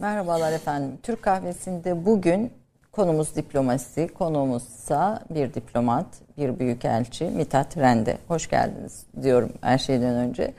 Merhabalar efendim. Türk kahvesinde bugün konumuz diplomasi, konuğumuzsa bir diplomat, bir büyükelçi Mithat Rende. Hoş geldiniz diyorum her şeyden önce.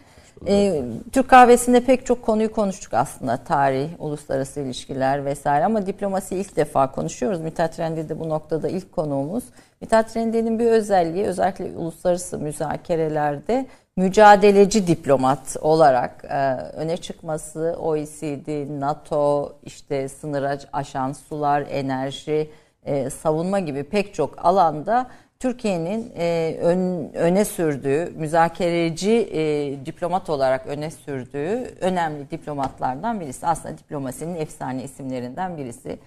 Ee, Türk kahvesinde pek çok konuyu konuştuk aslında. Tarih, uluslararası ilişkiler vesaire ama diplomasi ilk defa konuşuyoruz. Mithat Rende de bu noktada ilk konuğumuz. Mithat Rende'nin bir özelliği özellikle uluslararası müzakerelerde mücadeleci diplomat olarak e, öne çıkması OECD, NATO, işte sınır aşan sular, enerji, e, savunma gibi pek çok alanda Türkiye'nin e, ön, öne sürdüğü, müzakereci e, diplomat olarak öne sürdüğü önemli diplomatlardan birisi. Aslında diplomasinin efsane isimlerinden birisi.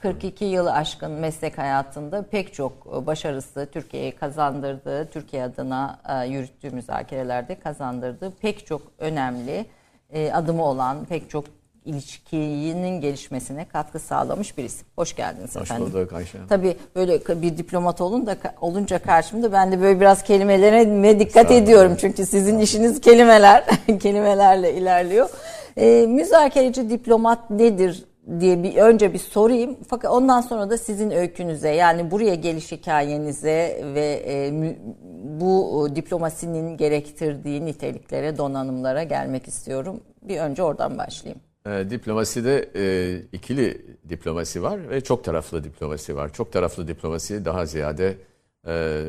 42 yılı aşkın meslek hayatında pek çok başarısı Türkiye'ye kazandırdığı, Türkiye adına e, yürüttüğü müzakerelerde kazandırdığı pek çok önemli e, adımı olan, pek çok ilişkinin gelişmesine katkı sağlamış birisi. Hoş geldiniz Hoş efendim. Hoş bulduk Ayşe. Tabii böyle bir diplomat olun da olunca karşımda ben de böyle biraz kelimelere dikkat ediyorum. Çünkü sizin işiniz kelimeler, kelimelerle ilerliyor. E, müzakereci diplomat nedir diye bir önce bir sorayım. Fakat ondan sonra da sizin öykünüze yani buraya geliş hikayenize ve e, bu diplomasinin gerektirdiği niteliklere, donanımlara gelmek istiyorum. Bir önce oradan başlayayım. E, diplomaside e, ikili diplomasi var ve çok taraflı diplomasi var. Çok taraflı diplomasi daha ziyade e,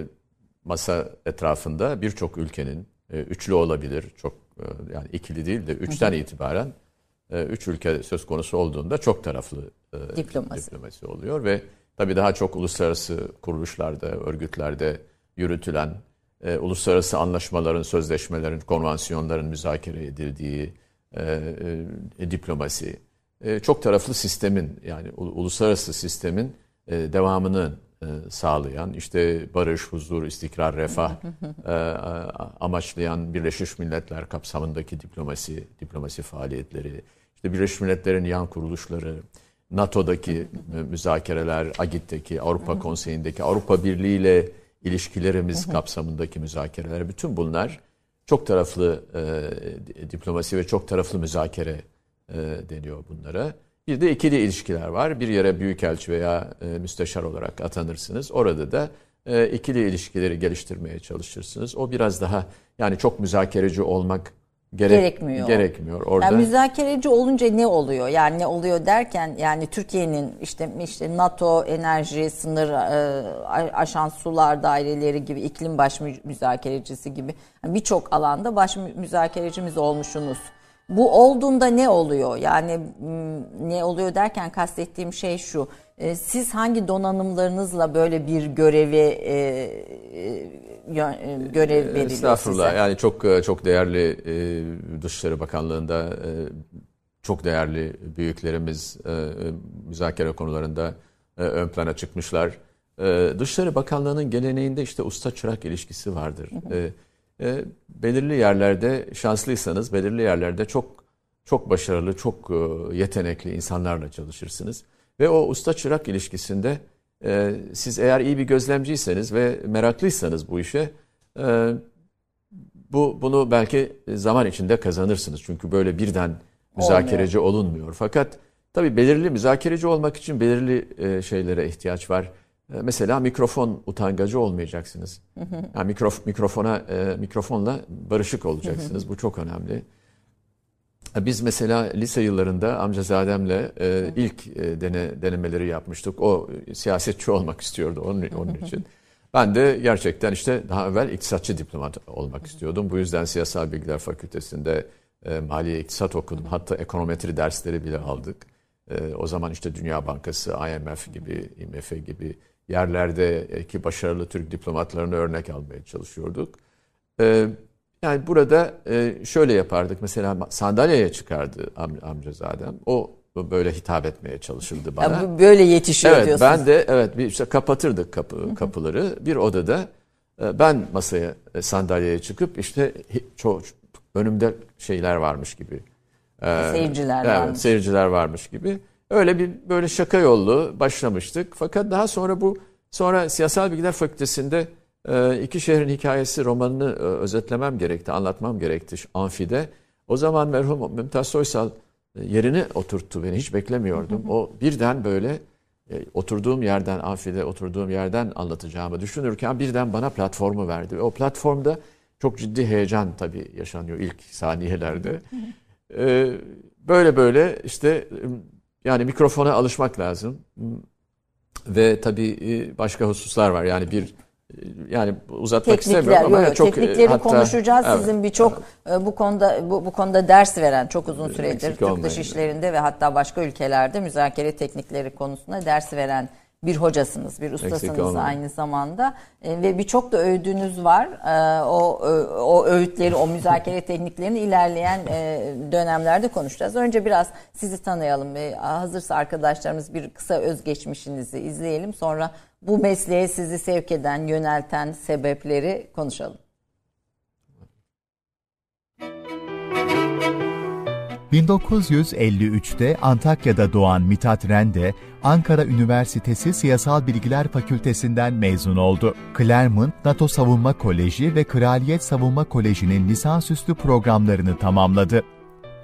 masa etrafında birçok ülkenin e, üçlü olabilir. Çok e, yani ikili değil de üçten itibaren e, üç ülke söz konusu olduğunda çok taraflı e, diplomasi. diplomasi oluyor ve tabii daha çok uluslararası kuruluşlarda, örgütlerde yürütülen e, uluslararası anlaşmaların, sözleşmelerin, konvansiyonların müzakere edildiği e, e, diplomasi, e, çok taraflı sistemin yani uluslararası sistemin e, devamını e, sağlayan, işte barış, huzur, istikrar, refah e, amaçlayan Birleşmiş Milletler kapsamındaki diplomasi, diplomasi faaliyetleri, işte Birleşmiş Milletler'in yan kuruluşları, NATO'daki müzakereler, AGİT'teki, Avrupa Konseyi'ndeki, Avrupa Birliği ile ilişkilerimiz kapsamındaki müzakereler, bütün bunlar çok taraflı e, diplomasi ve çok taraflı müzakere e, deniyor bunlara. Bir de ikili ilişkiler var. Bir yere büyükelçi veya e, müsteşar olarak atanırsınız. Orada da e, ikili ilişkileri geliştirmeye çalışırsınız. O biraz daha yani çok müzakereci olmak Gerek, gerekmiyor. Gerekmiyor. Orada yani müzakereci olunca ne oluyor? Yani ne oluyor derken yani Türkiye'nin işte işte NATO enerji sınır e, aşan sular daireleri gibi iklim baş müzakerecisi gibi yani birçok alanda baş müzakerecimiz olmuşsunuz. Bu olduğunda ne oluyor? Yani ne oluyor derken kastettiğim şey şu. E, siz hangi donanımlarınızla böyle bir görevi e, e, görev veriliyor Estağfurullah. size? Yani çok çok değerli Dışişleri Bakanlığı'nda çok değerli büyüklerimiz müzakere konularında ön plana çıkmışlar. Dışişleri Bakanlığı'nın geleneğinde işte usta çırak ilişkisi vardır. Hı hı. Belirli yerlerde şanslıysanız belirli yerlerde çok çok başarılı, çok yetenekli insanlarla çalışırsınız. Ve o usta çırak ilişkisinde e, siz eğer iyi bir gözlemciyseniz ve meraklıysanız bu işe e, bu bunu belki zaman içinde kazanırsınız. Çünkü böyle birden müzakereci Olmuyor. olunmuyor. Fakat tabii belirli müzakereci olmak için belirli e, şeylere ihtiyaç var. E, mesela mikrofon utangacı olmayacaksınız. Yani mikrof, mikrofona e, mikrofonla barışık olacaksınız. Bu çok önemli. Biz mesela lise yıllarında amcazademle e, ilk e, dene, denemeleri yapmıştık. O siyasetçi olmak istiyordu onun, onun için. Ben de gerçekten işte daha evvel iktisatçı diplomat olmak istiyordum. Bu yüzden Siyasal Bilgiler Fakültesi'nde e, maliye iktisat okudum. Hatta ekonometri dersleri bile aldık. E, o zaman işte Dünya Bankası, IMF gibi, IMF gibi yerlerdeki başarılı Türk diplomatlarını örnek almaya çalışıyorduk. E, yani burada e, şöyle yapardık. Mesela sandalyeye çıkardı am, amcazadem. O böyle hitap etmeye çalışıldı bana. Ya böyle yetişiyor evet, diyorsunuz. Ben de evet bir işte kapatırdık kapı, kapıları. Bir odada e, ben masaya e, sandalyeye çıkıp işte çok önümde şeyler varmış gibi. Seyirciler evet, varmış. Seyirciler varmış gibi. Öyle bir böyle şaka yollu başlamıştık. Fakat daha sonra bu sonra Siyasal Bilgiler Fakültesi'nde iki Şehrin Hikayesi romanını e, özetlemem gerekti, anlatmam gerekti Amfi'de. O zaman merhum Mümtaz Soysal yerine oturttu beni. Hiç beklemiyordum. O birden böyle e, oturduğum yerden, amfide oturduğum yerden anlatacağımı düşünürken birden bana platformu verdi. Ve o platformda çok ciddi heyecan tabii yaşanıyor ilk saniyelerde. E, böyle böyle işte yani mikrofona alışmak lazım. Ve tabii başka hususlar var. Yani bir yani uzatmak Teknikler, istemiyorum ama yok, çok teknikleri hatta, konuşacağız. Evet, Sizin birçok evet. bu konuda bu, bu konuda ders veren çok uzun süredir Türk dış işlerinde ve hatta başka ülkelerde müzakere teknikleri konusunda ders veren bir hocasınız, bir ustasınız aynı zamanda e, ve birçok da öğüdünüz var. E, o o öğütleri, o müzakere tekniklerini ilerleyen e, dönemlerde konuşacağız. Önce biraz sizi tanıyalım ve hazırsa arkadaşlarımız bir kısa özgeçmişinizi izleyelim. Sonra bu mesleğe sizi sevk eden, yönelten sebepleri konuşalım. 1953'te Antakya'da doğan Mithat Rende, Ankara Üniversitesi Siyasal Bilgiler Fakültesinden mezun oldu. Claremont NATO Savunma Koleji ve Kraliyet Savunma Koleji'nin lisansüstü programlarını tamamladı.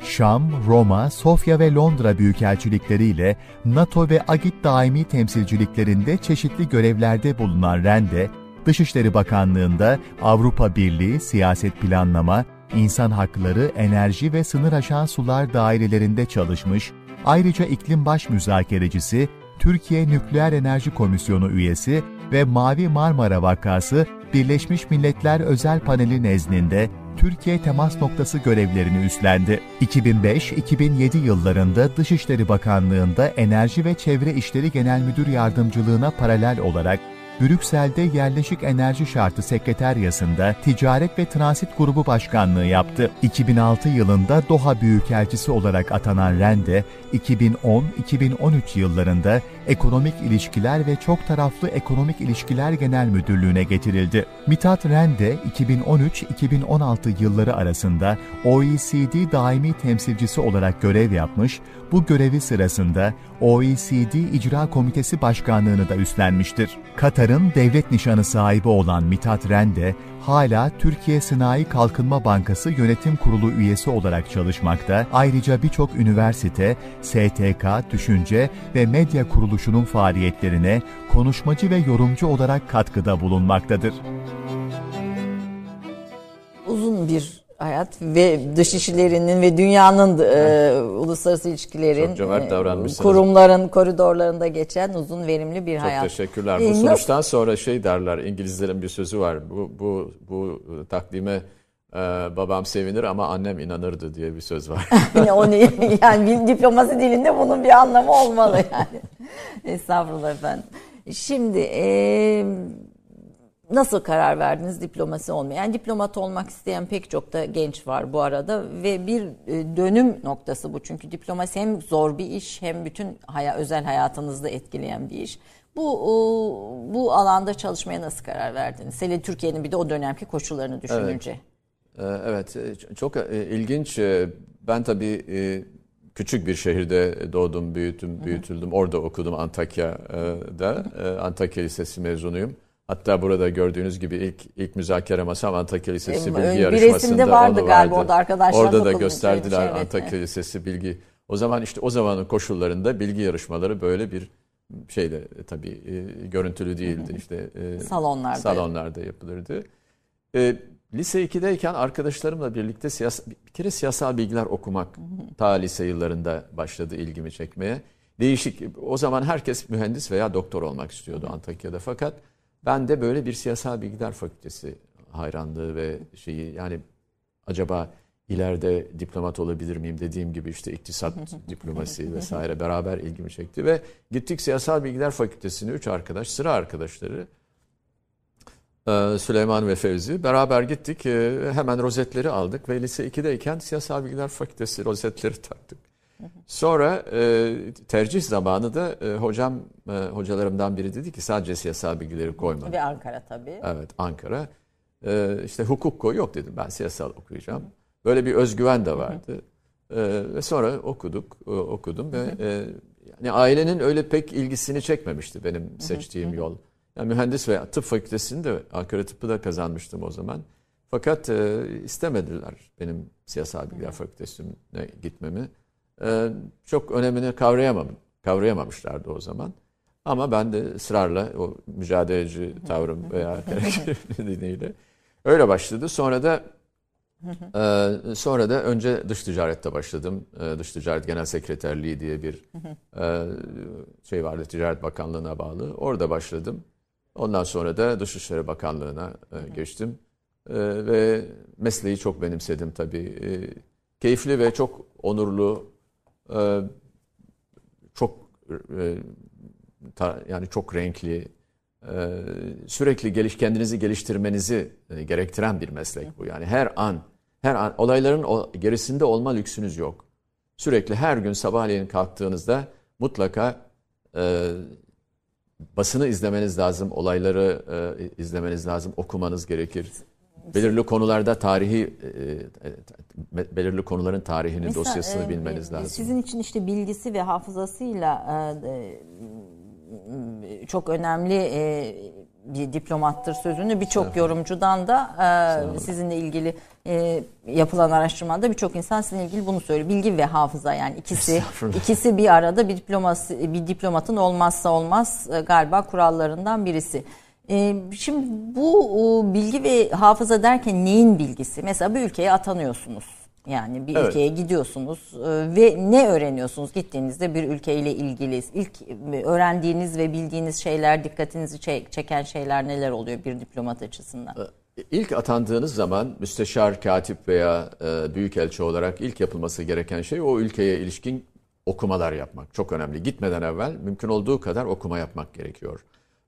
Şam, Roma, Sofya ve Londra büyükelçilikleriyle NATO ve AGİT daimi temsilciliklerinde çeşitli görevlerde bulunan Rende, Dışişleri Bakanlığı'nda Avrupa Birliği, siyaset planlama, insan hakları, enerji ve sınır aşan sular dairelerinde çalışmış, ayrıca iklim baş müzakerecisi, Türkiye Nükleer Enerji Komisyonu üyesi ve Mavi Marmara vakası Birleşmiş Milletler Özel Paneli nezdinde Türkiye temas noktası görevlerini üstlendi. 2005-2007 yıllarında Dışişleri Bakanlığı'nda Enerji ve Çevre İşleri Genel Müdür Yardımcılığına paralel olarak Brüksel'de Yerleşik Enerji Şartı Sekreteryası'nda Ticaret ve Transit Grubu Başkanlığı yaptı. 2006 yılında Doha Büyükelçisi olarak atanan Rende, 2010-2013 yıllarında Ekonomik İlişkiler ve Çok Taraflı Ekonomik İlişkiler Genel Müdürlüğü'ne getirildi. Mithat Rende, 2013-2016 yılları arasında OECD daimi temsilcisi olarak görev yapmış, bu görevi sırasında OECD İcra Komitesi Başkanlığını da üstlenmiştir. Katar'ın devlet nişanı sahibi olan Mithat Rende, hala Türkiye Sanayi Kalkınma Bankası Yönetim Kurulu üyesi olarak çalışmakta. Ayrıca birçok üniversite, STK, düşünce ve medya kuruluşunun faaliyetlerine konuşmacı ve yorumcu olarak katkıda bulunmaktadır. Uzun bir hayat ve dış işlerinin ve dünyanın e, uluslararası ilişkilerin e, kurumların koridorlarında geçen uzun verimli bir Çok hayat. Çok teşekkürler. Bu sonuçtan sonra şey derler İngilizlerin bir sözü var. Bu bu bu takdime ee, babam sevinir ama annem inanırdı diye bir söz var. Onu yani diplomasi dilinde bunun bir anlamı olmalı yani. Estağfurullah efendim. Şimdi e, nasıl karar verdiniz diplomasi olmaya? Yani diplomat olmak isteyen pek çok da genç var bu arada ve bir e, dönüm noktası bu. Çünkü diplomasi hem zor bir iş hem bütün haya, özel hayatınızda etkileyen bir iş. Bu bu alanda çalışmaya nasıl karar verdiniz? Hele Türkiye'nin bir de o dönemki koşullarını düşününce. Evet, evet e, çok e, ilginç. Ben tabii küçük bir şehirde doğdum, büyüdüm, büyütüldüm. Orada okudum Antakya'da. Antakya Lisesi mezunuyum. Hatta burada gördüğünüz gibi ilk ilk müzakere masam Antakya Lisesi bilgi bir yarışmasında vardı, vardı galiba orada arkadaşlar Orada da gösterdiler evet. Antakya Lisesi bilgi. O zaman işte o zamanın koşullarında bilgi yarışmaları böyle bir şeyde tabii e, görüntülü değildi. işte e, salonlarda salonlarda yapılırdı. E, lise 2'deyken arkadaşlarımla birlikte siyas bir kere siyasal bilgiler okumak ta lise yıllarında başladı ilgimi çekmeye. Değişik. O zaman herkes mühendis veya doktor olmak istiyordu Antakya'da fakat ben de böyle bir siyasal bilgiler fakültesi hayranlığı ve şeyi yani acaba ileride diplomat olabilir miyim dediğim gibi işte iktisat diplomasi vesaire beraber ilgimi çekti ve gittik siyasal bilgiler fakültesine üç arkadaş sıra arkadaşları e, Süleyman ve Fevzi beraber gittik e, hemen rozetleri aldık ve lise 2'deyken siyasal bilgiler fakültesi rozetleri taktık. Sonra e, tercih zamanı da e, hocam e, hocalarımdan biri dedi ki sadece siyasal bilgileri koyma. Ve Ankara tabii. Evet Ankara. E, işte hukuk koy yok dedim ben siyasal okuyacağım. Böyle bir özgüven de vardı. E, ve sonra okuduk e, okudum ve e, yani ailenin öyle pek ilgisini çekmemişti benim seçtiğim yol. Yani mühendis ve tıp fakültesini de Ankara tıbbı da kazanmıştım o zaman. Fakat e, istemediler benim siyasal bilgiler fakültesine gitmemi. E, çok önemini kavrayamam, kavrayamamışlardı o zaman. Ama ben de ısrarla o mücadeleci tavrım veya nedeniyle öyle başladı. Sonra da ee, sonra da önce dış ticarette başladım. Ee, dış ticaret genel sekreterliği diye bir e, şey vardı Ticaret Bakanlığı'na bağlı. Orada başladım. Ondan sonra da Dışişleri Bakanlığı'na e, geçtim. E, ve mesleği çok benimsedim tabii. E, keyifli ve çok onurlu, e, çok e, yani çok renkli, e, sürekli geliş kendinizi geliştirmenizi e, gerektiren bir meslek bu. Yani her an her an olayların gerisinde olma lüksünüz yok. Sürekli her gün sabahleyin kalktığınızda mutlaka basını izlemeniz lazım, olayları izlemeniz lazım, okumanız gerekir. Belirli konularda tarihi, e, e, belirli konuların tarihini, Mesela, dosyasını e, bilmeniz lazım. Sizin için işte bilgisi ve hafızasıyla e, çok önemli e, bir diplomattır sözünü birçok yorumcudan da e, sizinle ilgili e, yapılan araştırmada birçok insan sizinle ilgili bunu söylüyor. Bilgi ve hafıza yani ikisi ikisi bir arada bir diploması bir diplomatın olmazsa olmaz e, galiba kurallarından birisi. E, şimdi bu bilgi ve hafıza derken neyin bilgisi? Mesela bir ülkeye atanıyorsunuz yani bir evet. ülkeye gidiyorsunuz e, ve ne öğreniyorsunuz gittiğinizde bir ülkeyle ilgili ilk öğrendiğiniz ve bildiğiniz şeyler dikkatinizi çeken şeyler neler oluyor bir diplomat açısından? E, ilk atandığınız zaman müsteşar, katip veya e, büyükelçi olarak ilk yapılması gereken şey o ülkeye ilişkin okumalar yapmak. Çok önemli. Gitmeden evvel mümkün olduğu kadar okuma yapmak gerekiyor.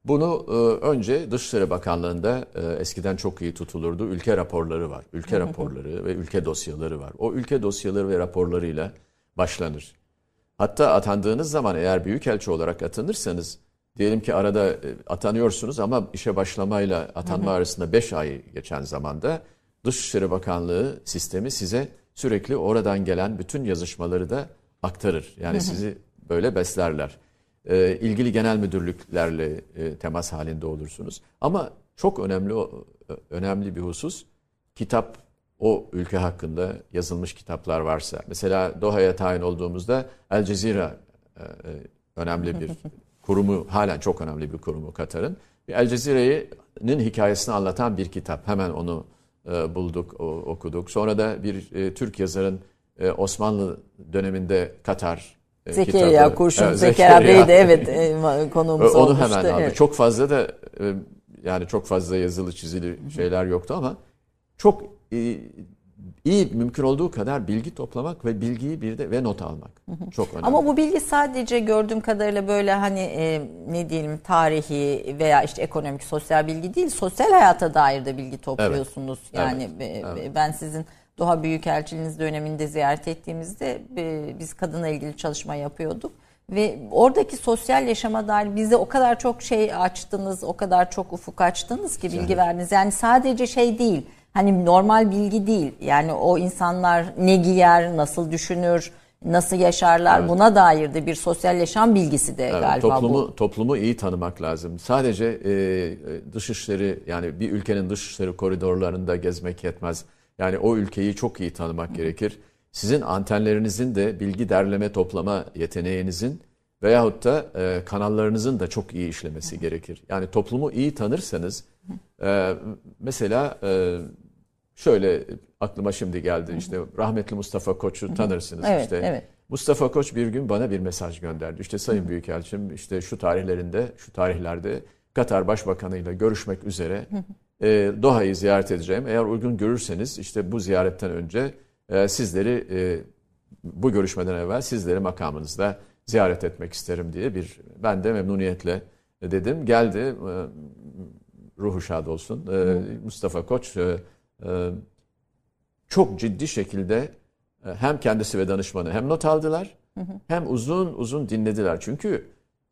Bunu e, önce Dışişleri Bakanlığı'nda e, eskiden çok iyi tutulurdu. Ülke raporları var. Ülke raporları ve ülke dosyaları var. O ülke dosyaları ve raporlarıyla başlanır. Hatta atandığınız zaman eğer büyükelçi olarak atanırsanız diyelim ki arada e, atanıyorsunuz ama işe başlamayla atanma arasında 5 ay geçen zamanda Dışişleri Bakanlığı sistemi size sürekli oradan gelen bütün yazışmaları da aktarır. Yani sizi böyle beslerler e, ilgili genel müdürlüklerle e, temas halinde olursunuz. Ama çok önemli önemli bir husus kitap o ülke hakkında yazılmış kitaplar varsa. Mesela Doha'ya tayin olduğumuzda El Cezira e, e önemli bir kurumu, halen çok önemli bir kurumu Katar'ın. El Cezire'nin hikayesini anlatan bir kitap. Hemen onu e, bulduk, o, okuduk. Sonra da bir e, Türk yazarın e, Osmanlı döneminde Katar Zekeriya kitabı. Kurşun, evet, Zekeriya Bey de evet e, konuğumuz Onu olmuştu. hemen aldı. Evet. Çok fazla da e, yani çok fazla yazılı çizili şeyler yoktu ama çok iyi mümkün olduğu kadar bilgi toplamak ve bilgiyi bir de ve not almak. Çok önemli. Ama bu bilgi sadece gördüğüm kadarıyla böyle hani e, ne diyelim tarihi veya işte ekonomik sosyal bilgi değil, sosyal hayata dair de bilgi topluyorsunuz. Evet. Yani evet. Evet. ben sizin Doğa Büyükelçiliğiniz döneminde ziyaret ettiğimizde e, biz kadına ilgili çalışma yapıyorduk. Ve oradaki sosyal yaşama dair bize o kadar çok şey açtınız, o kadar çok ufuk açtınız ki bilgi verdiniz. Yani sadece şey değil, hani normal bilgi değil. Yani o insanlar ne giyer, nasıl düşünür, nasıl yaşarlar evet. buna dair de bir sosyal yaşam bilgisi de evet, galiba toplumu, bu. Toplumu iyi tanımak lazım. Sadece e, dışişleri yani bir ülkenin dışişleri koridorlarında gezmek yetmez. Yani o ülkeyi çok iyi tanımak gerekir. Sizin antenlerinizin de bilgi derleme toplama yeteneğinizin veyahut da e, kanallarınızın da çok iyi işlemesi gerekir. Yani toplumu iyi tanırsanız e, mesela e, şöyle aklıma şimdi geldi işte rahmetli Mustafa Koç'u tanırsınız evet, işte. Evet. Mustafa Koç bir gün bana bir mesaj gönderdi. İşte Sayın Büyükelçim işte şu tarihlerinde şu tarihlerde Katar Başbakanı ile görüşmek üzere e, Doha'yı ziyaret edeceğim. Eğer uygun görürseniz işte bu ziyaretten önce e, sizleri e, bu görüşmeden evvel sizleri makamınızda ziyaret etmek isterim diye bir ben de memnuniyetle dedim. Geldi e, ruhu şad olsun. E, Mustafa Koç e, e, çok ciddi şekilde e, hem kendisi ve danışmanı hem not aldılar hem uzun uzun dinlediler. Çünkü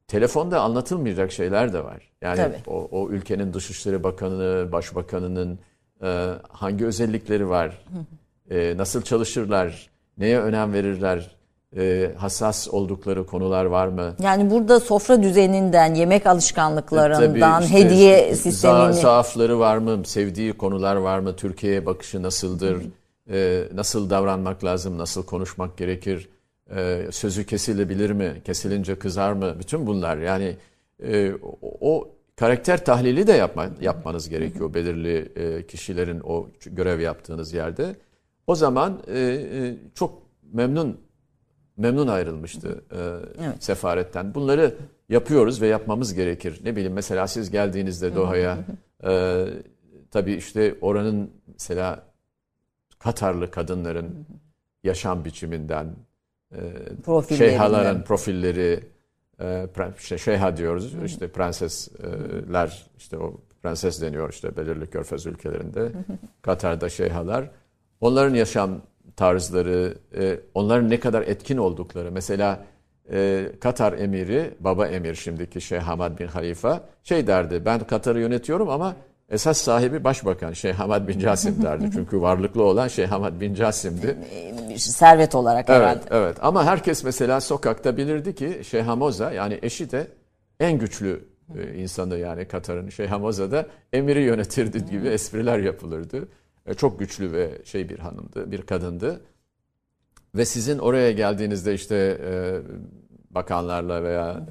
telefonda anlatılmayacak şeyler de var. Yani o, o ülkenin Dışişleri Bakanı, Başbakanının e, hangi özellikleri var, e, nasıl çalışırlar, neye önem verirler, e, hassas oldukları konular var mı? Yani burada sofra düzeninden, yemek alışkanlıklarından, işte hediye sistemini... Zaafları var mı, sevdiği konular var mı, Türkiye'ye bakışı nasıldır, e, nasıl davranmak lazım, nasıl konuşmak gerekir, e, sözü kesilebilir mi, kesilince kızar mı? Bütün bunlar yani e, o karakter tahlili de yapma, yapmanız gerekiyor belirli e, kişilerin o görev yaptığınız yerde. O zaman e, e, çok memnun memnun ayrılmıştı e, evet. sefaretten. Bunları yapıyoruz ve yapmamız gerekir. Ne bileyim mesela siz geldiğinizde Doha'ya e, tabii işte oranın mesela Katarlı kadınların yaşam biçiminden, e, şeyhaların profilleri, işte şeyha diyoruz, işte prensesler, işte o prenses deniyor işte belirli körfez ülkelerinde, Katar'da şeyhalar. Onların yaşam tarzları, e, onların ne kadar etkin oldukları. Mesela e, Katar emiri, baba emir şimdiki Şeyh Hamad bin Halifa şey derdi, ben Katar'ı yönetiyorum ama esas sahibi başbakan Şeyh Hamad bin Casim derdi. Çünkü varlıklı olan Şeyh Hamad bin Casim'di. Servet olarak evet, herhalde. Evet ama herkes mesela sokakta bilirdi ki Şeyh Hamoza yani eşi de en güçlü e, insanı yani Katar'ın Şeyh Hamoza da emiri yönetirdi gibi espriler yapılırdı. E, çok güçlü ve şey bir hanımdı, bir kadındı. Ve sizin oraya geldiğinizde işte e, bakanlarla veya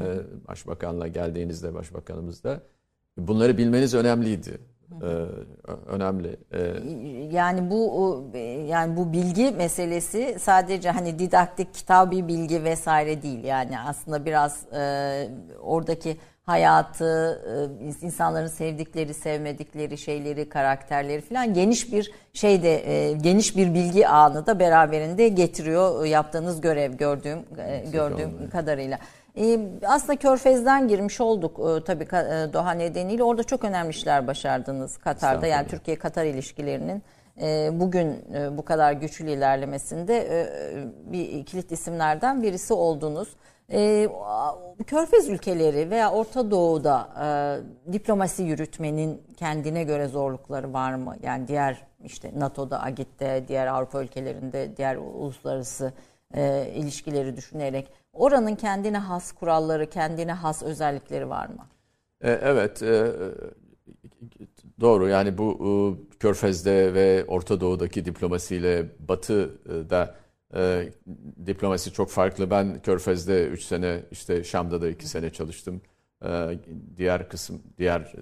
başbakanla geldiğinizde başbakanımızda bunları bilmeniz önemliydi. Ee, önemli. Ee, yani bu yani bu bilgi meselesi sadece hani didaktik kitabi bilgi vesaire değil. Yani aslında biraz e, oradaki hayatı, e, insanların sevdikleri, sevmedikleri şeyleri, karakterleri falan geniş bir şeyde e, geniş bir bilgi ağını da beraberinde getiriyor yaptığınız görev gördüğüm e, gördüğüm kadarıyla. Aslında Körfez'den girmiş olduk tabii Doha nedeniyle. Orada çok önemli işler başardınız Katar'da. Yani Türkiye-Katar ilişkilerinin bugün bu kadar güçlü ilerlemesinde bir kilit isimlerden birisi oldunuz. E, Körfez ülkeleri veya Orta Doğu'da e, diplomasi yürütmenin kendine göre zorlukları var mı? Yani diğer işte NATO'da, AGİT'te, diğer Avrupa ülkelerinde, diğer uluslararası e, ilişkileri düşünerek oranın kendine has kuralları, kendine has özellikleri var mı? E, evet, e, doğru. Yani bu e, Körfez'de ve Orta Doğu'daki diplomasiyle Batı'da e, diplomasi çok farklı. Ben Körfez'de 3 sene, işte Şam'da da 2 sene çalıştım. E, diğer kısım, diğer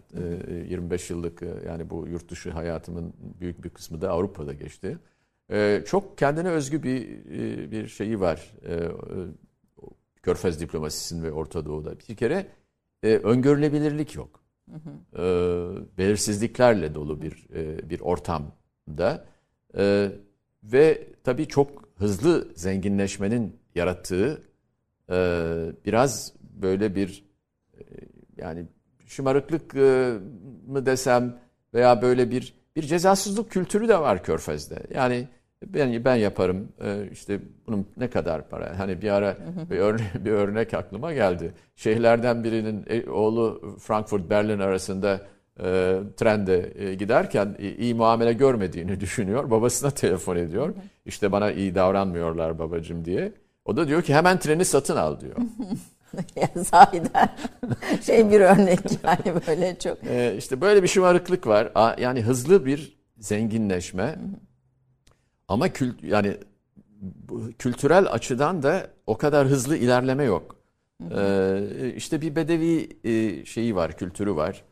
e, 25 yıllık e, yani bu yurt dışı hayatımın büyük bir kısmı da Avrupa'da geçti. E, çok kendine özgü bir bir şeyi var. E, Körfez diplomasisinin ve Orta Doğu'da. Bir kere e, öngörülebilirlik yok. Hı hı. E, belirsizliklerle dolu bir e, bir ortamda e, ve tabii çok hızlı zenginleşmenin yarattığı e, biraz böyle bir e, yani şımarıklık e, mı desem veya böyle bir bir cezasızlık kültürü de var Körfez'de. Yani ben ben yaparım e, işte bunun ne kadar para hani bir ara bir örnek, bir örnek aklıma geldi. Şeyhlerden birinin e, oğlu Frankfurt Berlin arasında e, trende e, giderken e, iyi muamele görmediğini düşünüyor. Babasına telefon ediyor. İşte bana iyi davranmıyorlar babacım diye. O da diyor ki hemen treni satın al diyor. yani sahiden şey bir örnek yani böyle çok. Ee, işte böyle bir şımarıklık var. Yani hızlı bir zenginleşme. Ama kült yani kültürel açıdan da o kadar hızlı ilerleme yok. Ee, işte bir bedevi e, şeyi var, kültürü var.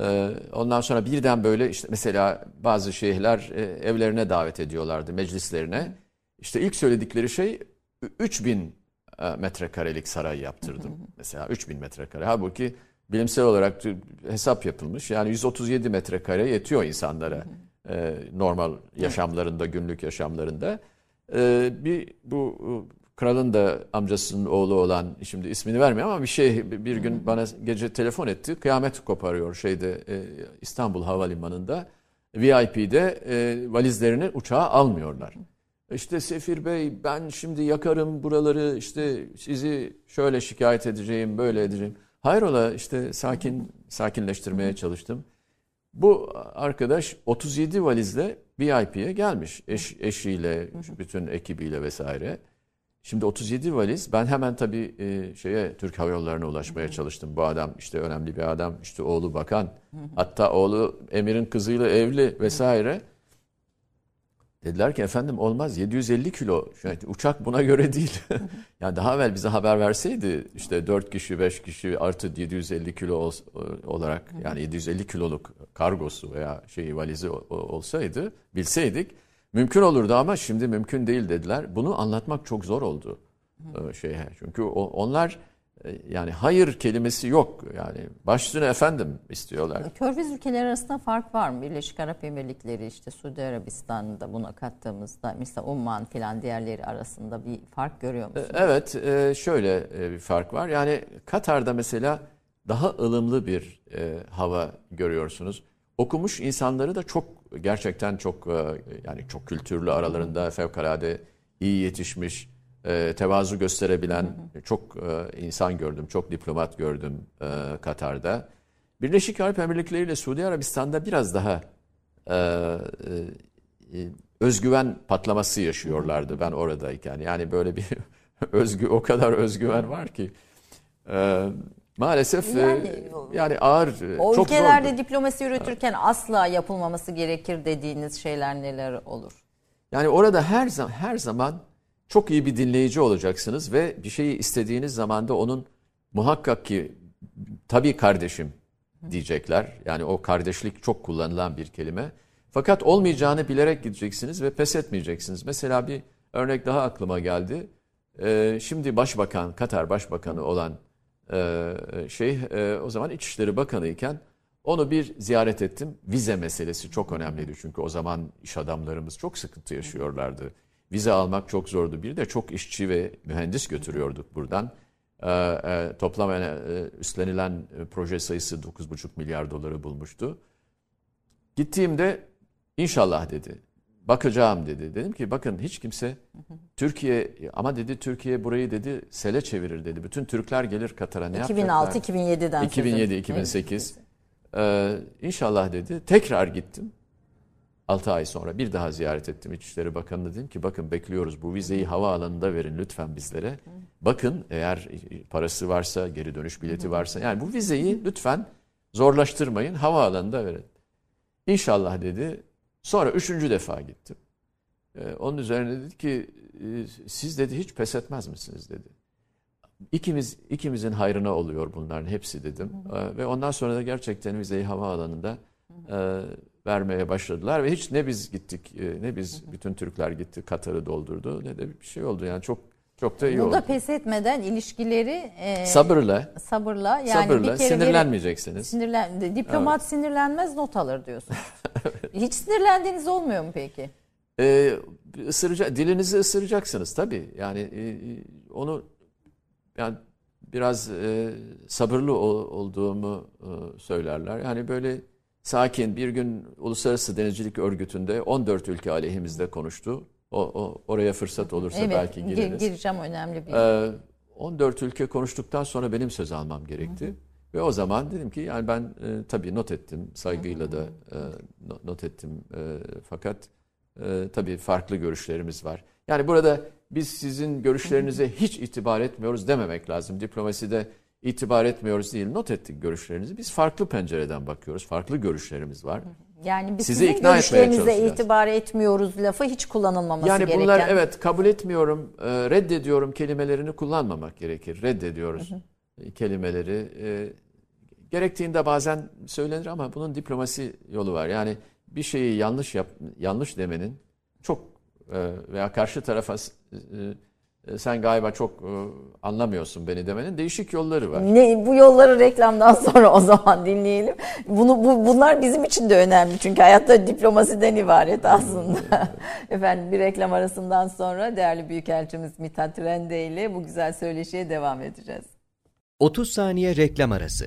Ee, ondan sonra birden böyle işte mesela bazı şeyhler e, evlerine davet ediyorlardı meclislerine. İşte ilk söyledikleri şey 3000 e, metrekarelik saray yaptırdım. Mesela 3000 metrekare. Halbuki bilimsel olarak hesap yapılmış. Yani 137 metrekare yetiyor insanlara e, normal yaşamlarında, günlük yaşamlarında. Bir bu kralın da amcasının oğlu olan şimdi ismini vermiyor ama bir şey bir gün bana gece telefon etti. Kıyamet koparıyor şeyde e, İstanbul Havalimanı'nda. VIP'de e, valizlerini uçağa almıyorlar. İşte Sefir Bey ben şimdi yakarım buraları işte sizi şöyle şikayet edeceğim böyle edeceğim. Hayrola işte sakin sakinleştirmeye çalıştım. Bu arkadaş 37 valizle VIP'ye gelmiş eş, eşiyle bütün ekibiyle vesaire. Şimdi 37 valiz. Ben hemen tabii e, şeye Türk Hava Yolları'na ulaşmaya çalıştım. Bu adam işte önemli bir adam. İşte oğlu bakan. Hatta oğlu Emir'in kızıyla evli vesaire. Dediler ki efendim olmaz 750 kilo. Yani uçak buna göre değil. yani daha evvel bize haber verseydi işte 4 kişi 5 kişi artı 750 kilo olarak yani 750 kiloluk kargosu veya şeyi valizi olsaydı bilseydik mümkün olurdu ama şimdi mümkün değil dediler. Bunu anlatmak çok zor oldu. Şey çünkü onlar yani hayır kelimesi yok. Yani başüstüne efendim istiyorlar. Körfez ülkeleri arasında fark var mı? Birleşik Arap Emirlikleri işte Suudi Arabistan'da buna kattığımızda mesela Umman filan diğerleri arasında bir fark görüyor musunuz? E, evet e, şöyle bir fark var. Yani Katar'da mesela daha ılımlı bir hava görüyorsunuz. Okumuş insanları da çok gerçekten çok yani çok kültürlü aralarında fevkalade iyi yetişmiş e, tevazu gösterebilen hı hı. çok e, insan gördüm, çok diplomat gördüm e, Katar'da. Birleşik Arap Emirlikleri ile Suudi Arabistan'da biraz daha e, e, özgüven patlaması yaşıyorlardı ben oradayken. Yani böyle bir özgü o kadar özgüven var ki e, maalesef yani, e, yani ağır o çok ülkelerde zordu. diplomasi yürütürken asla yapılmaması gerekir dediğiniz şeyler neler olur? Yani orada her zaman her zaman çok iyi bir dinleyici olacaksınız ve bir şeyi istediğiniz zaman da onun muhakkak ki tabii kardeşim diyecekler. Yani o kardeşlik çok kullanılan bir kelime. Fakat olmayacağını bilerek gideceksiniz ve pes etmeyeceksiniz. Mesela bir örnek daha aklıma geldi. Ee, şimdi başbakan, Katar başbakanı olan e, şey e, o zaman İçişleri Bakanı iken onu bir ziyaret ettim. Vize meselesi çok önemliydi çünkü o zaman iş adamlarımız çok sıkıntı yaşıyorlardı. Vize almak çok zordu. Bir de çok işçi ve mühendis götürüyorduk buradan. E, e, toplam e, üstlenilen e, proje sayısı 9,5 milyar doları bulmuştu. Gittiğimde inşallah dedi. Bakacağım dedi. Dedim ki bakın hiç kimse Türkiye ama dedi Türkiye burayı dedi sele çevirir dedi. Bütün Türkler gelir Katar'a ne 2006 2007'den 2007 2008. Ee, inşallah dedi. Tekrar gittim. 6 ay sonra bir daha ziyaret ettim İçişleri Bakanı'na dedim ki bakın bekliyoruz bu vizeyi havaalanında verin lütfen bizlere. Bakın eğer parası varsa geri dönüş bileti varsa yani bu vizeyi lütfen zorlaştırmayın havaalanında verin. İnşallah dedi. Sonra üçüncü defa gittim. Ee, onun üzerine dedi ki ee, siz dedi hiç pes etmez misiniz dedi. İkimiz ikimizin hayrına oluyor bunların hepsi dedim. Ee, ve ondan sonra da gerçekten vizeyi havaalanında e, vermeye başladılar ve hiç ne biz gittik e, ne biz bütün Türkler gitti Katar'ı doldurdu ne de bir şey oldu yani çok çok da iyi Burada oldu. pes etmeden ilişkileri e, sabırla sabırla yani sabırla bir kere sinirlenmeyeceksiniz. Sinirlen, diplomat evet. sinirlenmez not alır diyorsun. Hiç sinirlendiğiniz olmuyor mu peki? Ee, ısıracak dilinizi ısıracaksınız tabii. Yani e, onu yani biraz e, sabırlı ol, olduğumu e, söylerler. Yani böyle sakin bir gün Uluslararası Denizcilik Örgütü'nde 14 ülke aleyhimizde konuştu. O, o oraya fırsat olursa evet, belki gireriz. gireceğim önemli bir. Ee, 14 ülke konuştuktan sonra benim söz almam gerekti. Hı. Ve o zaman dedim ki yani ben e, tabii not ettim saygıyla da e, not ettim e, fakat e, tabii farklı görüşlerimiz var. Yani burada biz sizin görüşlerinize hiç itibar etmiyoruz dememek lazım. Diplomaside itibar etmiyoruz değil. Not ettik görüşlerinizi. Biz farklı pencereden bakıyoruz. Farklı görüşlerimiz var. Yani biz Sizi sizin ikna görüşlerinize itibar etmiyoruz lafı hiç kullanılmaması yani gereken. Yani bunlar evet kabul etmiyorum, e, reddediyorum kelimelerini kullanmamak gerekir. Reddediyoruz hı hı. kelimeleri. E, gerektiğinde bazen söylenir ama bunun diplomasi yolu var. Yani bir şeyi yanlış yap, yanlış demenin çok e, veya karşı tarafa e, sen galiba çok e, anlamıyorsun beni demenin değişik yolları var. Ne bu yolları reklamdan sonra o zaman dinleyelim. Bunu bu, bunlar bizim için de önemli çünkü hayatta diplomasiden ibaret aslında. Efendim bir reklam arasından sonra değerli büyükelçimiz Mithat Rende ile bu güzel söyleşiye devam edeceğiz. 30 saniye reklam arası.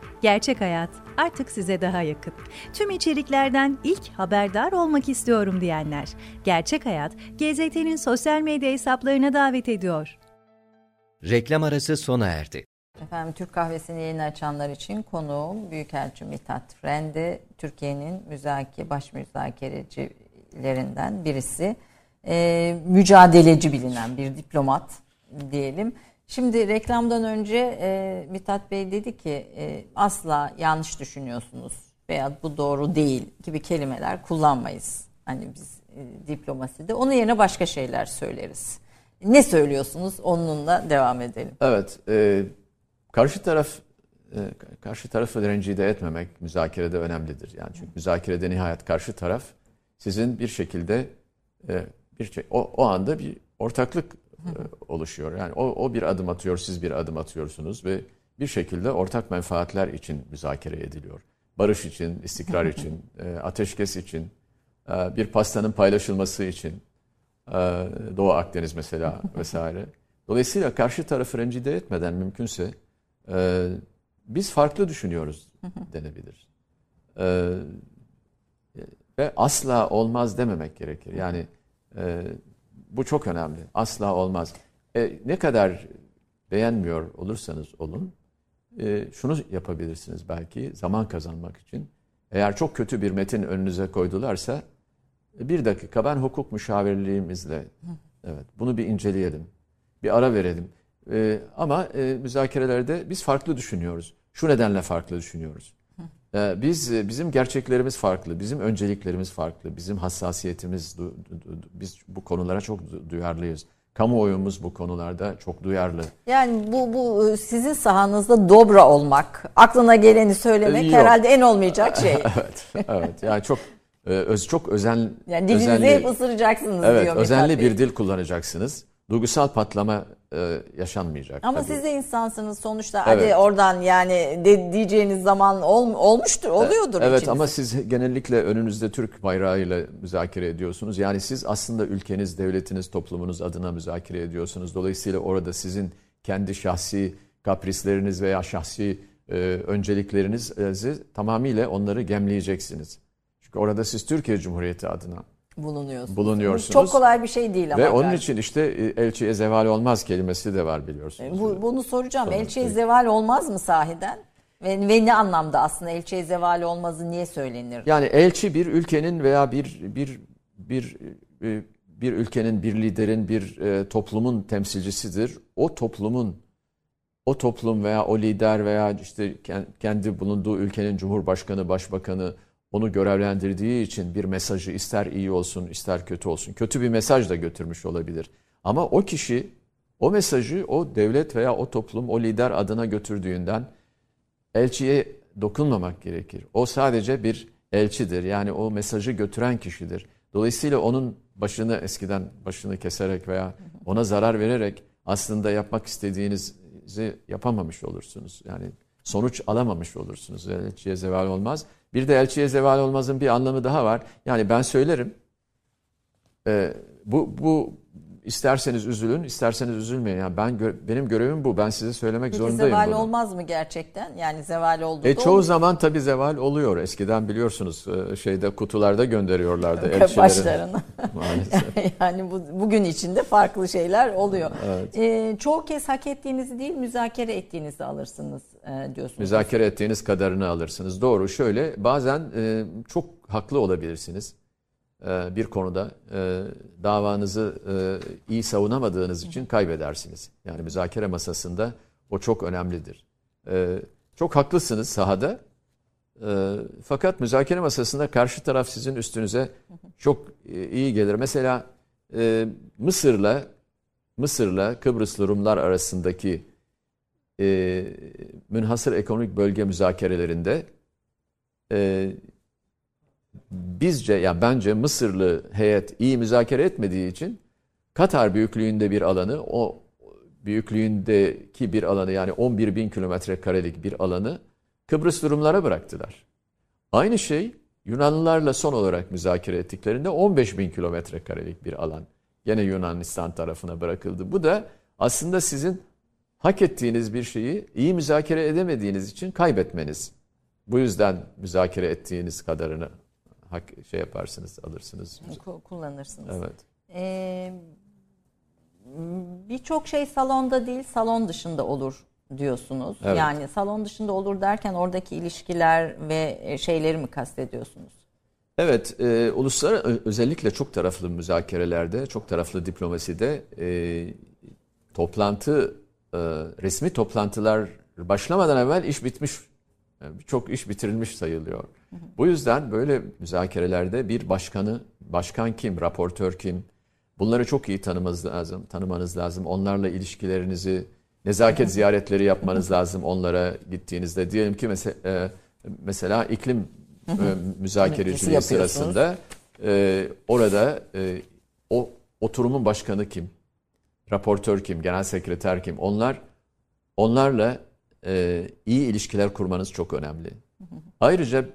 Gerçek Hayat artık size daha yakın. Tüm içeriklerden ilk haberdar olmak istiyorum diyenler. Gerçek Hayat, GZT'nin sosyal medya hesaplarına davet ediyor. Reklam arası sona erdi. Efendim Türk kahvesini yeni açanlar için konuğum Büyükelçi Mithat Rende, Türkiye'nin müzakere, baş müzakerecilerinden birisi. Ee, mücadeleci bilinen bir diplomat diyelim. Şimdi reklamdan önce e, Mithat Bey dedi ki e, asla yanlış düşünüyorsunuz veya bu doğru değil gibi kelimeler kullanmayız. Hani biz e, diplomaside. Onun yerine başka şeyler söyleriz. Ne söylüyorsunuz? Onunla devam edelim. Evet. E, karşı taraf e, karşı tarafı rencide etmemek müzakerede önemlidir. Yani çünkü müzakerede nihayet karşı taraf sizin bir şekilde e, bir şey, o, o anda bir ortaklık oluşuyor. Yani o, o bir adım atıyor, siz bir adım atıyorsunuz ve bir şekilde ortak menfaatler için müzakere ediliyor. Barış için, istikrar için, e, ateşkes için, e, bir pastanın paylaşılması için, e, Doğu Akdeniz mesela vesaire. Dolayısıyla karşı tarafı rencide etmeden mümkünse e, biz farklı düşünüyoruz denebilir. E, ve asla olmaz dememek gerekir. Yani e, bu çok önemli. Asla olmaz. E, ne kadar beğenmiyor olursanız olun, e, şunu yapabilirsiniz belki zaman kazanmak için. Eğer çok kötü bir metin önünüze koydularsa, e, bir dakika ben hukuk müşavirliğimizle, evet bunu bir inceleyelim, bir ara verelim. E, ama e, müzakerelerde biz farklı düşünüyoruz. Şu nedenle farklı düşünüyoruz. Ee, biz e, bizim gerçeklerimiz farklı, bizim önceliklerimiz farklı, bizim hassasiyetimiz biz bu konulara çok duyarlıyız. Kamuoyumuz bu konularda çok duyarlı. Yani bu bu e, sizin sahanızda dobra olmak, aklına geleni söylemek Yok. herhalde en olmayacak şey. evet. Evet. Yani çok e, öz çok özen yani dilinizi özenli, hep ısıracaksınız evet, diyor. Evet, özenli bir dil kullanacaksınız duygusal patlama e, yaşanmayacak. Ama tabii. siz de insansınız sonuçta. Evet. Hadi oradan yani de, diyeceğiniz zaman ol, olmuştur, oluyordur. Evet içiniz. ama siz genellikle önünüzde Türk bayrağıyla müzakere ediyorsunuz. Yani siz aslında ülkeniz, devletiniz, toplumunuz adına müzakere ediyorsunuz. Dolayısıyla orada sizin kendi şahsi kaprisleriniz veya şahsi e, önceliklerinizi tamamıyla onları gemleyeceksiniz. Çünkü orada siz Türkiye Cumhuriyeti adına bulunuyorsunuz. Bulunuyorsunuz. Çok kolay bir şey değil ama. Ve onun için işte e, elçiye zeval olmaz kelimesi de var biliyorsunuz. E, bu, bunu soracağım. Sonra elçiye şey. zeval olmaz mı sahiden? Ve, ve ne anlamda aslında elçiye zeval olmazı niye söylenir? Yani elçi bir ülkenin veya bir bir bir e, bir ülkenin, bir liderin, bir toplumun temsilcisidir. O toplumun o toplum veya o lider veya işte kendi bulunduğu ülkenin cumhurbaşkanı, başbakanı, onu görevlendirdiği için bir mesajı ister iyi olsun ister kötü olsun kötü bir mesaj da götürmüş olabilir. Ama o kişi o mesajı o devlet veya o toplum o lider adına götürdüğünden elçiye dokunmamak gerekir. O sadece bir elçidir. Yani o mesajı götüren kişidir. Dolayısıyla onun başını eskiden başını keserek veya ona zarar vererek aslında yapmak istediğinizi yapamamış olursunuz. Yani sonuç alamamış olursunuz. Elçiye zeval olmaz. Bir de elçiye zeval olmazın bir anlamı daha var. Yani ben söylerim. E, bu, bu isterseniz üzülün, isterseniz üzülmeyin. Yani ben benim görevim bu. Ben size söylemek Peki zorundayım. zeval bunu. olmaz mı gerçekten? Yani zeval oldu. E, çoğu zaman tabii zeval oluyor. Eskiden biliyorsunuz e, şeyde kutularda gönderiyorlardı elçileri. Başlarına. Maalesef. yani bu, bugün içinde farklı şeyler oluyor. Evet. E, çoğu kez hak ettiğinizi değil müzakere ettiğinizi alırsınız e, diyorsunuz. Müzakere ettiğiniz kadarını alırsınız. Doğru. Şöyle bazen e, çok haklı olabilirsiniz bir konuda e, davanızı e, iyi savunamadığınız için kaybedersiniz. Yani müzakere masasında o çok önemlidir. Çok haklısınız sahada. Fakat müzakere masasında karşı taraf sizin üstünüze çok iyi gelir. Mesela Mısır'la Mısır'la Kıbrıslı Rumlar arasındaki münhasır ekonomik bölge müzakerelerinde bizce yani bence Mısırlı heyet iyi müzakere etmediği için Katar büyüklüğünde bir alanı o büyüklüğündeki bir alanı yani 11 bin kilometre karelik bir alanı Kıbrıs durumlara bıraktılar. Aynı şey Yunanlılarla son olarak müzakere ettiklerinde 15 bin kilometre karelik bir alan yine Yunanistan tarafına bırakıldı. Bu da aslında sizin hak ettiğiniz bir şeyi iyi müzakere edemediğiniz için kaybetmeniz. Bu yüzden müzakere ettiğiniz kadarını hak şey yaparsınız, alırsınız. Kullanırsınız. Evet. Ee, Birçok şey salonda değil, salon dışında olur diyorsunuz. Evet. Yani salon dışında olur derken oradaki ilişkiler ve şeyleri mi kastediyorsunuz? Evet, e, uluslararası özellikle çok taraflı müzakerelerde, çok taraflı diplomaside e, toplantı, e, resmi toplantılar başlamadan evvel iş bitmiş, çok iş bitirilmiş sayılıyor. Hı hı. Bu yüzden böyle müzakerelerde bir başkanı, başkan kim, raportör kim, bunları çok iyi tanımanız lazım, tanımanız lazım. Onlarla ilişkilerinizi, nezaket ziyaretleri yapmanız lazım onlara gittiğinizde. Diyelim ki mesela, e, mesela iklim e, müzakereciliği sırasında e, orada e, o oturumun başkanı kim, raportör kim, genel sekreter kim, onlar onlarla e, iyi ilişkiler kurmanız çok önemli. Ayrıca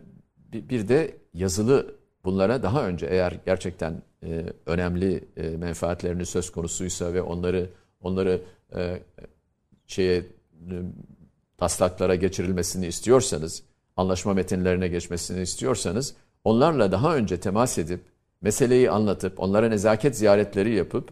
bir, de yazılı bunlara daha önce eğer gerçekten e, önemli e, menfaatlerini söz konusuysa ve onları onları e, şeye e, taslaklara geçirilmesini istiyorsanız, anlaşma metinlerine geçmesini istiyorsanız onlarla daha önce temas edip meseleyi anlatıp onlara nezaket ziyaretleri yapıp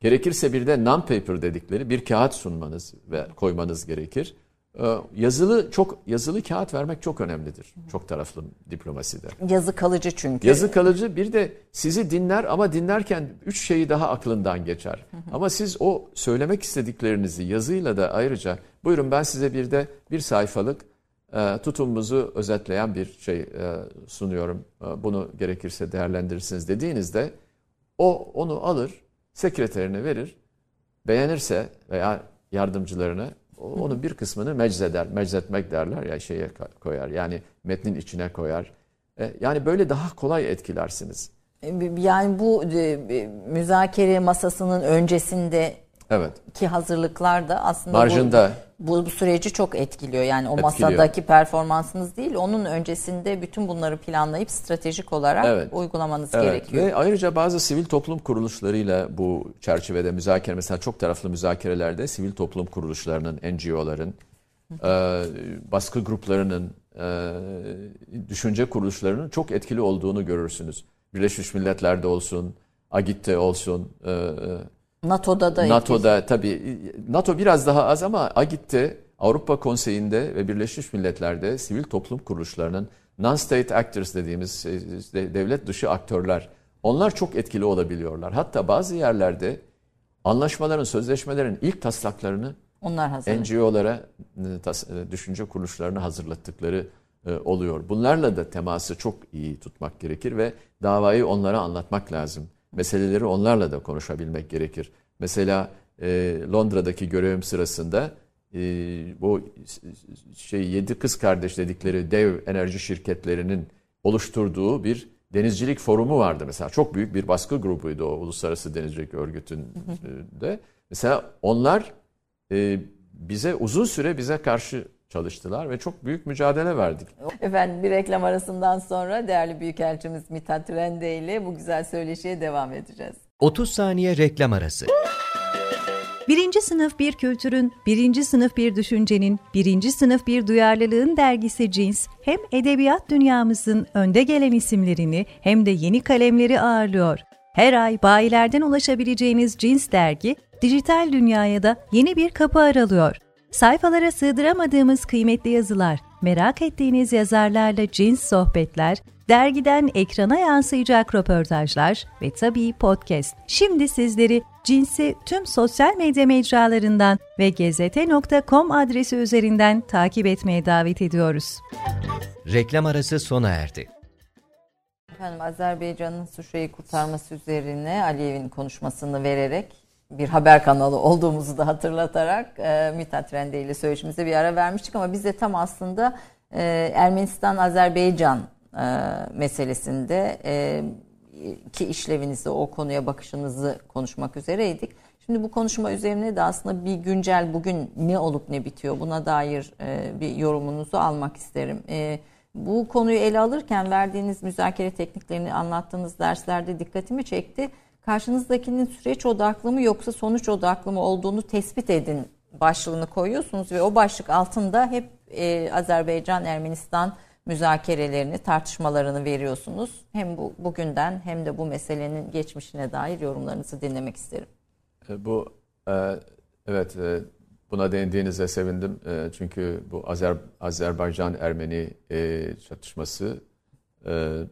gerekirse bir de non-paper dedikleri bir kağıt sunmanız ve koymanız gerekir. Ee, yazılı çok yazılı kağıt vermek çok önemlidir. Çok taraflı diplomaside. Yazı kalıcı çünkü. Yazı kalıcı bir de sizi dinler ama dinlerken üç şeyi daha aklından geçer. Ama siz o söylemek istediklerinizi yazıyla da ayrıca buyurun ben size bir de bir sayfalık e, tutumumuzu özetleyen bir şey e, sunuyorum. E, bunu gerekirse değerlendirirsiniz dediğinizde o onu alır, sekreterine verir. Beğenirse veya yardımcılarına onun bir kısmını meczeder. Meczetmek derler ya şeye koyar. Yani metnin içine koyar. Yani böyle daha kolay etkilersiniz. Yani bu müzakere masasının öncesinde Evet. Ki hazırlıklar da aslında Marjında. Bu, bu, bu süreci çok etkiliyor. Yani o etkiliyor. masadaki performansınız değil, onun öncesinde bütün bunları planlayıp stratejik olarak evet. uygulamanız evet. gerekiyor. Ve ayrıca bazı sivil toplum kuruluşlarıyla bu çerçevede müzakere, mesela çok taraflı müzakerelerde sivil toplum kuruluşlarının, NGO'ların, e, baskı gruplarının, e, düşünce kuruluşlarının çok etkili olduğunu görürsünüz. Birleşmiş Milletler'de olsun, AGİT'te olsun, e, NATO'da da NATO'da etkisi. tabii NATO biraz daha az ama AGİT'te Avrupa Konseyi'nde ve Birleşmiş Milletler'de sivil toplum kuruluşlarının non-state actors dediğimiz e, devlet dışı aktörler onlar çok etkili olabiliyorlar. Hatta bazı yerlerde anlaşmaların, sözleşmelerin ilk taslaklarını onlar NGO'lara, e, e, düşünce kuruluşlarına hazırlattıkları oluyor. Bunlarla da teması çok iyi tutmak gerekir ve davayı onlara anlatmak lazım meseleleri onlarla da konuşabilmek gerekir. Mesela e, Londra'daki görevim sırasında e, bu şey yedi kız kardeş dedikleri dev enerji şirketlerinin oluşturduğu bir denizcilik forumu vardı mesela. Çok büyük bir baskı grubuydu o Uluslararası Denizcilik Örgütü'nde. Mesela onlar e, bize uzun süre bize karşı çalıştılar ve çok büyük mücadele verdik. Efendim bir reklam arasından sonra değerli Büyükelçimiz Mithat Rende ile bu güzel söyleşiye devam edeceğiz. 30 saniye reklam arası. Birinci sınıf bir kültürün, birinci sınıf bir düşüncenin, birinci sınıf bir duyarlılığın dergisi Cins, hem edebiyat dünyamızın önde gelen isimlerini hem de yeni kalemleri ağırlıyor. Her ay bayilerden ulaşabileceğiniz Cins dergi, dijital dünyaya da yeni bir kapı aralıyor. Sayfalara sığdıramadığımız kıymetli yazılar, merak ettiğiniz yazarlarla cins sohbetler, dergiden ekrana yansıyacak röportajlar ve tabii podcast. Şimdi sizleri cinsi tüm sosyal medya mecralarından ve gezete.com adresi üzerinden takip etmeye davet ediyoruz. Reklam arası sona erdi. Efendim Azerbaycan'ın Suşa'yı kurtarması üzerine Aliyev'in konuşmasını vererek bir haber kanalı olduğumuzu da hatırlatarak e, Mithat Rende ile söyleşimize bir ara vermiştik ama biz de tam aslında e, Ermenistan-Azerbaycan e, meselesinde e, ki işlevinizde o konuya bakışınızı konuşmak üzereydik. Şimdi bu konuşma üzerine de aslında bir güncel bugün ne olup ne bitiyor buna dair e, bir yorumunuzu almak isterim. E, bu konuyu ele alırken verdiğiniz müzakere tekniklerini anlattığınız derslerde dikkatimi çekti karşınızdakinin süreç odaklı mı yoksa sonuç odaklı mı olduğunu tespit edin başlığını koyuyorsunuz ve o başlık altında hep e, Azerbaycan Ermenistan müzakerelerini, tartışmalarını veriyorsunuz. Hem bu bugünden hem de bu meselenin geçmişine dair yorumlarınızı dinlemek isterim. E, bu e, evet e, buna değindiğinize sevindim. E, çünkü bu Azer, Azerbaycan-Ermeni e, çatışması e,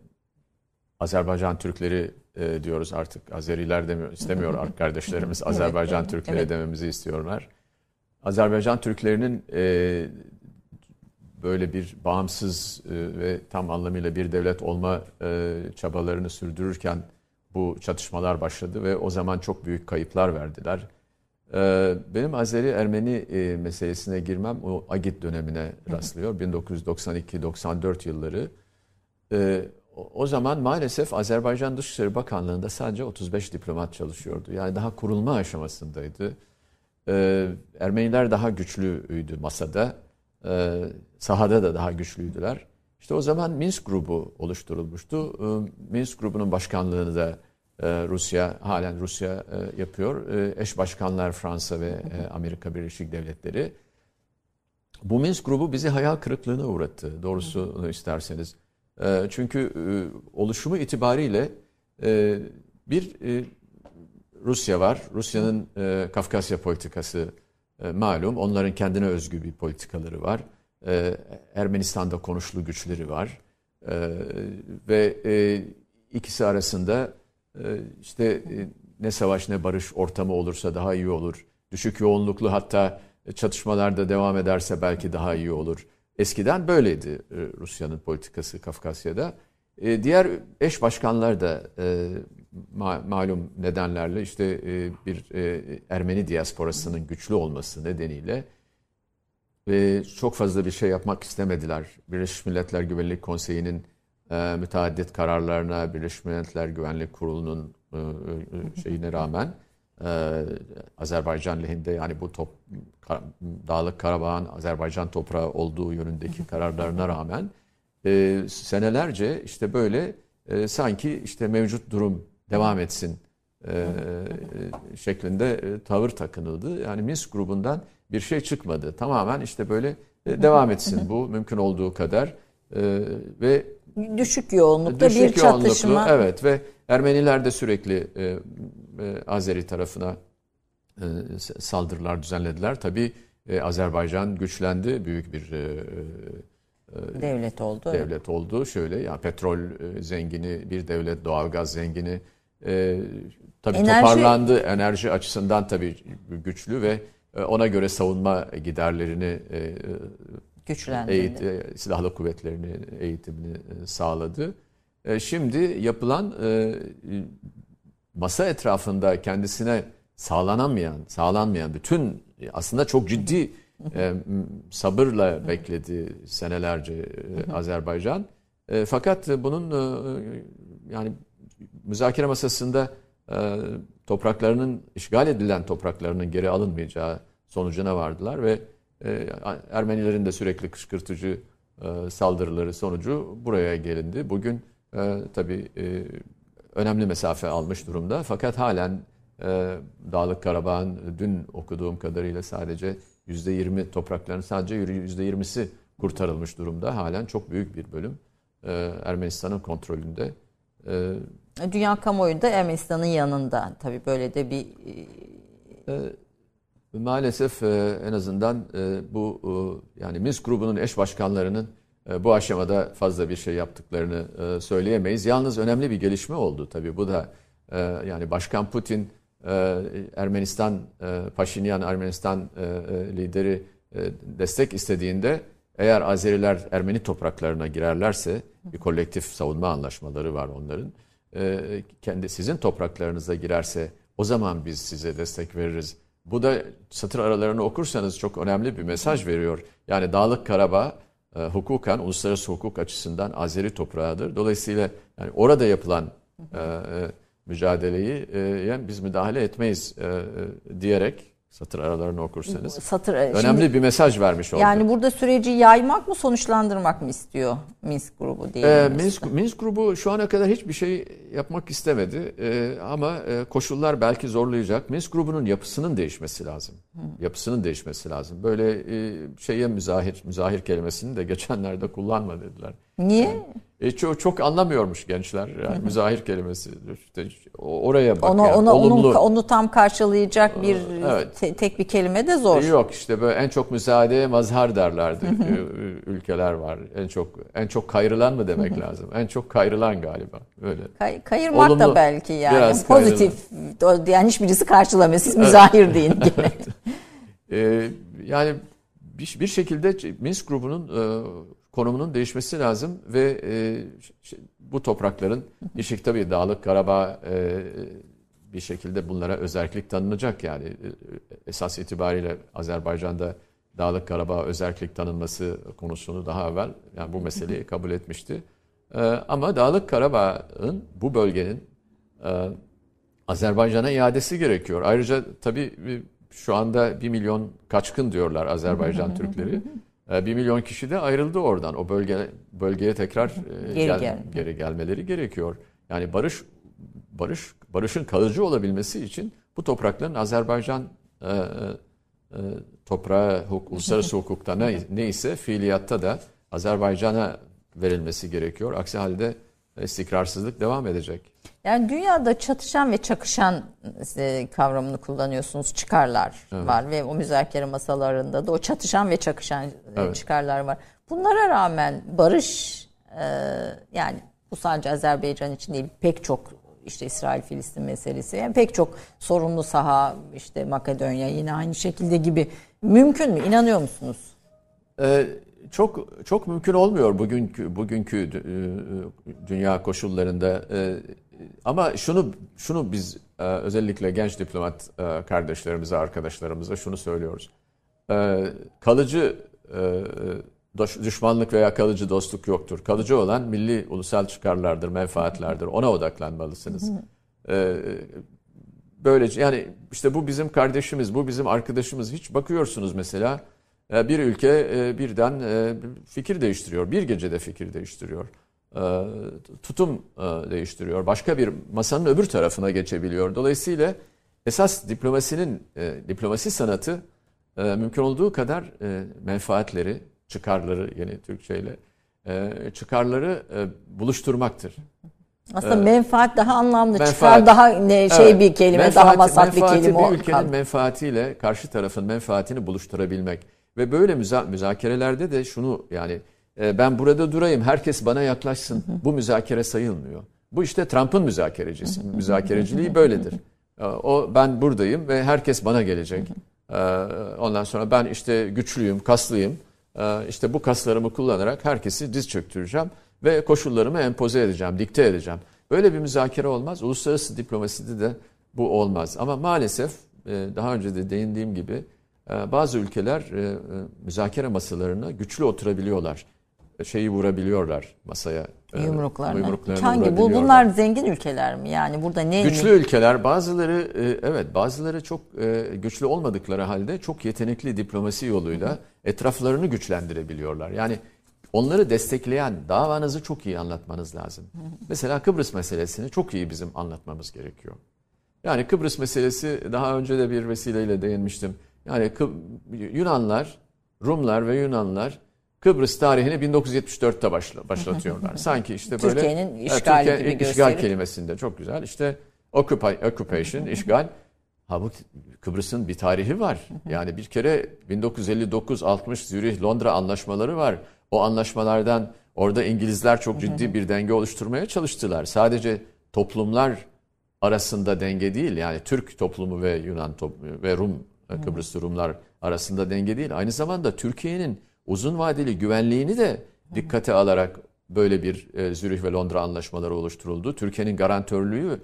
Azerbaycan Türkleri e, diyoruz artık. Azeriler demiyor, istemiyor kardeşlerimiz. Azerbaycan evet, Türkleri evet. dememizi istiyorlar. Azerbaycan Türklerinin e, böyle bir bağımsız e, ve tam anlamıyla bir devlet olma e, çabalarını sürdürürken bu çatışmalar başladı ve o zaman çok büyük kayıplar verdiler. E, benim Azeri-Ermeni e, meselesine girmem o Agit dönemine rastlıyor. 1992-94 yılları. E, o zaman maalesef Azerbaycan Dışişleri Bakanlığı'nda sadece 35 diplomat çalışıyordu. Yani daha kurulma aşamasındaydı. Ee, Ermeniler daha güçlüydü masada. Ee, sahada da daha güçlüydüler. İşte o zaman Minsk grubu oluşturulmuştu. Ee, Minsk grubunun başkanlığını da e, Rusya, halen Rusya e, yapıyor. E, eş başkanlar Fransa ve e, Amerika Birleşik Devletleri. Bu Minsk grubu bizi hayal kırıklığına uğrattı doğrusu isterseniz. Ee, çünkü e, oluşumu itibariyle e, bir e, Rusya var. Rusya'nın Kafkasya politikası malum. Onların kendine özgü bir politikaları var. Ermenistan'da konuşlu güçleri var. Ve ikisi arasında işte ne savaş ne barış ortamı olursa daha iyi olur. Düşük yoğunluklu hatta çatışmalarda devam ederse belki daha iyi olur Eskiden böyleydi e, Rusya'nın politikası Kafkasya'da. E, diğer eş başkanlar da e, malum nedenlerle işte bir Ermeni diasporasının güçlü olması nedeniyle çok fazla bir şey yapmak istemediler. Birleşmiş Milletler Güvenlik Konseyi'nin müteaddit kararlarına, Birleşmiş Milletler Güvenlik Kurulu'nun şeyine rağmen ee, Azerbaycan lehinde yani bu top, Dağlık Karabağ'ın Azerbaycan toprağı olduğu yönündeki kararlarına rağmen e, senelerce işte böyle e, sanki işte mevcut durum devam etsin e, e, şeklinde e, tavır takınıldı. Yani Minsk grubundan bir şey çıkmadı. Tamamen işte böyle e, devam etsin bu mümkün olduğu kadar e, ve düşük yoğunlukta düşük bir çatışma. Evet ve Ermeniler de sürekli e, e, Azeri tarafına e, saldırılar düzenlediler. Tabi e, Azerbaycan güçlendi, büyük bir e, e, devlet oldu. Devlet oldu. Şöyle ya petrol zengini bir devlet, doğalgaz zengini. E, tabii enerji... toparlandı enerji açısından tabii güçlü ve ona göre savunma giderlerini e, güçlendirdi. Eğit, silahlı kuvvetlerini eğitimini sağladı. Şimdi yapılan masa etrafında kendisine sağlanamayan, sağlanmayan bütün aslında çok ciddi sabırla bekledi senelerce Azerbaycan. fakat bunun yani müzakere masasında topraklarının işgal edilen topraklarının geri alınmayacağı sonucuna vardılar ve e, Ermenilerin de sürekli kışkırtıcı e, saldırıları sonucu buraya gelindi. Bugün e, tabii e, önemli mesafe almış durumda. Fakat halen e, Dağlık Karabağ'ın dün okuduğum kadarıyla sadece %20 toprakların sadece %20'si kurtarılmış durumda. Halen çok büyük bir bölüm e, Ermenistan'ın kontrolünde. E, Dünya kamuoyu da Ermenistan'ın yanında. Tabii böyle de bir... E, Maalesef e, en azından e, bu e, yani Minsk grubunun eş başkanlarının bu aşamada fazla bir şey yaptıklarını söyleyemeyiz. Yalnız önemli bir gelişme oldu tabii. Bu da yani Başkan Putin Ermenistan Paşinyan Ermenistan lideri destek istediğinde eğer Azeriler Ermeni topraklarına girerlerse bir kolektif savunma anlaşmaları var onların. Kendi sizin topraklarınıza girerse o zaman biz size destek veririz bu da satır aralarını okursanız çok önemli bir mesaj veriyor. Yani Dağlık Karabağ e, hukuken, uluslararası hukuk açısından Azeri toprağıdır. Dolayısıyla yani orada yapılan e, e, mücadeleyi e, yani biz müdahale etmeyiz e, e, diyerek Satır aralarını okursanız. Satır, e, önemli şimdi, bir mesaj vermiş oldu. Yani burada süreci yaymak mı sonuçlandırmak mı istiyor Minsk grubu diye? Ee, Minsk, Minsk grubu şu ana kadar hiçbir şey yapmak istemedi. Ee, ama e, koşullar belki zorlayacak. Minsk grubunun yapısının değişmesi lazım. Hı. Yapısının değişmesi lazım. Böyle e, şeye müzahir, müzahir kelimesini de geçenlerde kullanma dediler. Niye? E, çok, çok anlamıyormuş gençler. Yani müzahir kelimesi. İşte oraya bak. Onu, yani, onu, olumlu. onu, onu tam karşılayacak bir Evet. te- tek bir kelime de zor. Yok işte böyle en çok müsaadeye mazhar derlerdi. E, Ülkeler var. En çok en çok kayrılan mı demek lazım? En çok kayrılan galiba. Öyle. Kay- kayırmak da Olumlu, belki yani biraz pozitif. O- Yani hiçbirisi karşılamıyor. Siz müzahir deyin gene. Ee, yani bir, bir şekilde Minsk grubunun e, konumunun değişmesi lazım ve e, bu toprakların işik tabii Dağlık Karabağ e, bir şekilde bunlara özellik tanınacak yani E, esas itibariyle Azerbaycan'da Dağlık Karabağ özellik tanınması konusunu daha evvel yani bu meseleyi kabul etmişti. E, ama Dağlık Karabağ'ın bu bölgenin e, Azerbaycan'a iadesi gerekiyor. Ayrıca tabii e, şu anda 1 milyon kaçkın diyorlar Azerbaycan Türkleri. E, 1 milyon kişi de ayrıldı oradan. O bölge bölgeye tekrar e, Geri gel- gel. geri gelmeleri gerekiyor. Yani barış barış barışın kalıcı olabilmesi için bu toprakların Azerbaycan e, e, e, toprağı huk, uluslararası hukukta ne, neyse fiiliyatta da Azerbaycan'a verilmesi gerekiyor. Aksi halde istikrarsızlık devam edecek. Yani dünyada çatışan ve çakışan e, kavramını kullanıyorsunuz. Çıkarlar var ve o müzakere masalarında da o çatışan ve çakışan e, Evet. çıkarlar var. Bunlara rağmen barış e, yani bu sadece Azerbaycan için değil pek çok işte İsrail-Filistin meselesi yani pek çok sorunlu saha işte Makedonya yine aynı şekilde gibi mümkün mü? İnanıyor musunuz? Ee, çok çok mümkün olmuyor bugünkü bugünkü e, dünya koşullarında. Ee, Ama şunu şunu biz e, özellikle genç diplomat e, kardeşlerimize, arkadaşlarımıza şunu söylüyoruz. Kalıcı e, doş- düşmanlık veya kalıcı dostluk yoktur. Kalıcı olan milli ulusal çıkarlardır, menfaatlerdir. Ona odaklanmalısınız. Böylece yani işte bu bizim kardeşimiz, bu bizim arkadaşımız. Hiç bakıyorsunuz mesela bir ülke birden fikir değiştiriyor. Bir gecede fikir değiştiriyor. E, Tutum e, değiştiriyor. Başka bir masanın öbür tarafına geçebiliyor. Dolayısıyla esas diplomasinin, e, diplomasi sanatı mümkün olduğu kadar menfaatleri, çıkarları yeni Türkçeyle çıkarları buluşturmaktır. Aslında menfaat daha anlamlı. Menfaat. Çıkar daha ne, şey Evet. bir kelime, Menfaati- daha vasat bir kelime. Bir ülkenin menfaatiyle karşı tarafın menfaatini buluşturabilmek. Ve böyle müza- müzakerelerde de şunu yani ben burada durayım herkes bana yaklaşsın. Bu müzakere sayılmıyor. Bu işte Trump'ın müzakerecisi. Müzakereciliği böyledir. E, O ben buradayım ve herkes bana gelecek. E, Ondan sonra ben işte güçlüyüm, kaslıyım. İşte bu kaslarımı kullanarak herkesi diz çöktüreceğim ve koşullarımı empoze edeceğim, dikte edeceğim. Böyle bir müzakere olmaz. Uluslararası diplomaside de bu olmaz. Ama maalesef e, daha önce de değindiğim gibi e, bazı ülkeler e, müzakere masalarına güçlü oturabiliyorlar. Şeyi vurabiliyorlar masaya. e, Yumruklarına. yumruklarını Hangi bu bunlar zengin ülkeler mi? Yani burada ne Güçlü ülkeler bazıları e, evet bazıları çok e, güçlü olmadıkları halde çok yetenekli diplomasi yoluyla etraflarını güçlendirebiliyorlar. Yani onları destekleyen davanızı çok iyi anlatmanız lazım. Mesela Kıbrıs meselesini çok iyi bizim anlatmamız gerekiyor. Yani Kıbrıs meselesi daha önce de bir vesileyle değinmiştim. Yani Yunanlar, Rumlar ve Yunanlar Kıbrıs tarihini 1974'te başla, başlatıyorlar. Sanki işte böyle Türkiye'nin Evet, işgali Türkiye- gibi işgal gösterip- kelimesinde çok güzel. İşte occupy, occupation, işgal. Halbuki Kıbrıs'ın bir tarihi var. Yani bir kere 1959-60 Zürih Londra anlaşmaları var. O anlaşmalardan orada İngilizler çok ciddi bir denge oluşturmaya çalıştılar. Sadece toplumlar arasında denge değil. Yani Türk toplumu ve Yunan toplumu ve Rum Kıbrıslı Rumlar arasında denge değil. Aynı zamanda Türkiye'nin uzun vadeli güvenliğini de dikkate alarak böyle bir e, Zürih ve Londra anlaşmaları oluşturuldu. Türkiye'nin garantörlüğü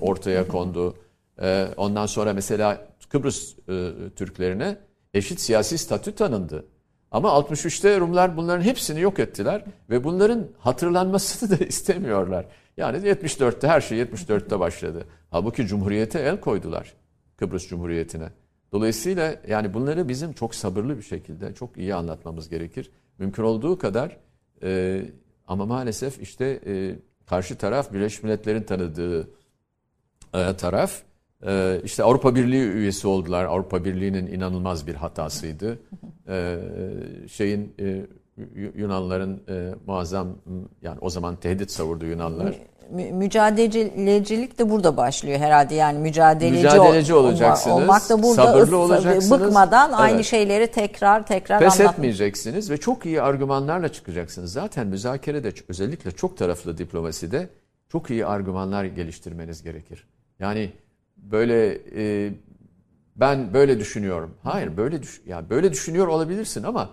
ortaya kondu. E, ondan sonra mesela Kıbrıs e, Türklerine eşit siyasi statü tanındı. Ama 63'te Rumlar bunların hepsini yok ettiler ve bunların hatırlanmasını da istemiyorlar. Yani 74'te her şey 74'te başladı. Halbuki Cumhuriyete el koydular. Kıbrıs Cumhuriyeti'ne. Dolayısıyla yani bunları bizim çok sabırlı bir şekilde çok iyi anlatmamız gerekir. Mümkün olduğu kadar e, ama maalesef işte e, karşı taraf Birleşmiş Milletler'in tanıdığı e, taraf e, işte Avrupa Birliği üyesi oldular. Avrupa Birliği'nin inanılmaz bir hatasıydı. E, şeyin e, Yunanların e, muazzam yani o zaman tehdit savurdu Yunanlar. Mü, mücadelecilik de burada başlıyor herhalde yani mücadeleci, mücadeleci olacaksınız. Olmak da burada sabırlı olacaksınız. Bıkmadan evet. aynı şeyleri tekrar tekrar Pes anlatmak. etmeyeceksiniz ve çok iyi argümanlarla çıkacaksınız. Zaten müzakerede özellikle çok taraflı diplomaside çok iyi argümanlar geliştirmeniz gerekir. Yani böyle e, ben böyle düşünüyorum. Hayır böyle düş ya böyle düşünüyor olabilirsin ama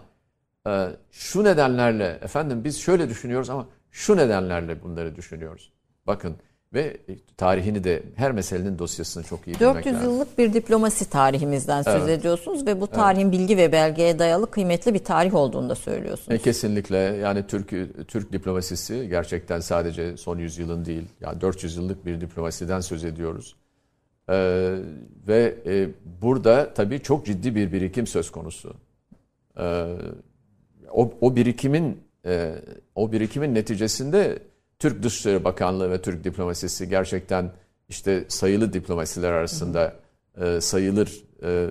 e, şu nedenlerle efendim biz şöyle düşünüyoruz ama şu nedenlerle bunları düşünüyoruz. Bakın ve tarihini de her meselenin dosyasını çok iyi 400 yıllık bir diplomasi tarihimizden söz evet. ediyorsunuz ve bu tarihin evet. bilgi ve belgeye dayalı kıymetli bir tarih olduğunu da söylüyorsunuz. E, kesinlikle yani Türk Türk diplomasisi gerçekten sadece son yüzyılın değil yani 400 yıllık bir diplomasiden söz ediyoruz. Ee, ve e, burada tabii çok ciddi bir birikim söz konusu. Ee, o, o birikimin e, o birikimin neticesinde Türk Dışişleri Bakanlığı ve Türk diplomasisi gerçekten işte sayılı diplomasiler arasında e, sayılır e,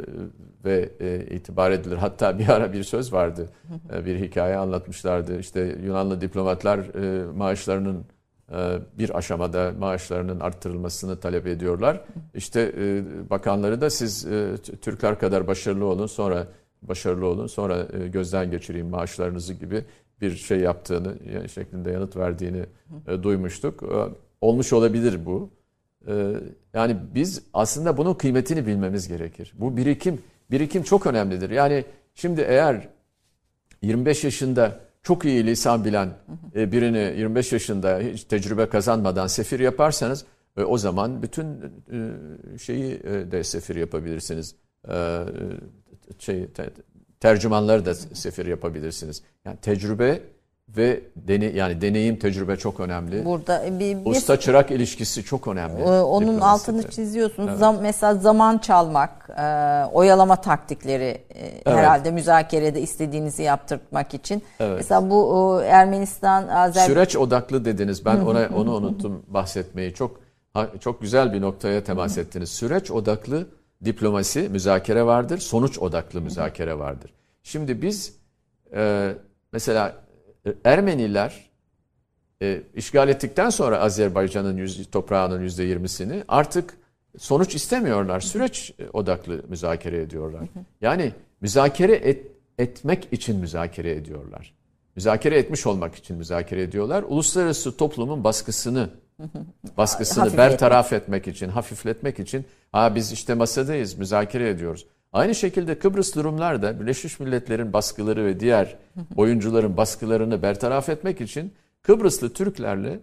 ve e, itibar edilir. Hatta bir ara bir söz vardı, e, bir hikaye anlatmışlardı. İşte Yunanlı diplomatlar e, maaşlarının e, bir aşamada maaşlarının arttırılmasını talep ediyorlar. İşte e, bakanları da siz e, Türkler kadar başarılı olun, sonra başarılı olun, sonra gözden geçireyim maaşlarınızı gibi bir şey yaptığını şeklinde yanıt verdiğini e, duymuştuk. E, olmuş olabilir bu. E, yani biz aslında bunun kıymetini bilmemiz gerekir. Bu birikim birikim çok önemlidir. Yani şimdi eğer 25 yaşında çok iyi lisan bilen birini 25 yaşında hiç tecrübe kazanmadan sefir yaparsanız o zaman bütün şeyi de sefir yapabilirsiniz. Şey tercümanları da sefir yapabilirsiniz. Yani tecrübe ve dene, yani deneyim tecrübe çok önemli. Burada e, bir, bir usta çırak ilişkisi çok önemli. E, onun altını çiziyorsunuz. Evet. Zam, mesela zaman çalmak, e, oyalama taktikleri e, evet. herhalde müzakerede istediğinizi yaptırmak için. Evet. Mesela bu e, Ermenistan Azer süreç odaklı dediniz. Ben ona onu unuttum bahsetmeyi. Çok çok güzel bir noktaya temas ettiniz. Süreç odaklı diplomasi, müzakere vardır. Sonuç odaklı müzakere vardır. Şimdi biz e, mesela Ermeniler e, işgal ettikten sonra Azerbaycan'ın yüz, toprağının yüzde yirmisini artık sonuç istemiyorlar. Süreç odaklı müzakere ediyorlar. Yani müzakere et, etmek için müzakere ediyorlar. Müzakere etmiş olmak için müzakere ediyorlar. Uluslararası toplumun baskısını baskısını bertaraf etmek için, hafifletmek için ha biz işte masadayız, müzakere ediyoruz. Aynı şekilde Kıbrıs durumlar da Birleşmiş Milletler'in baskıları ve diğer oyuncuların baskılarını bertaraf etmek için Kıbrıslı Türklerle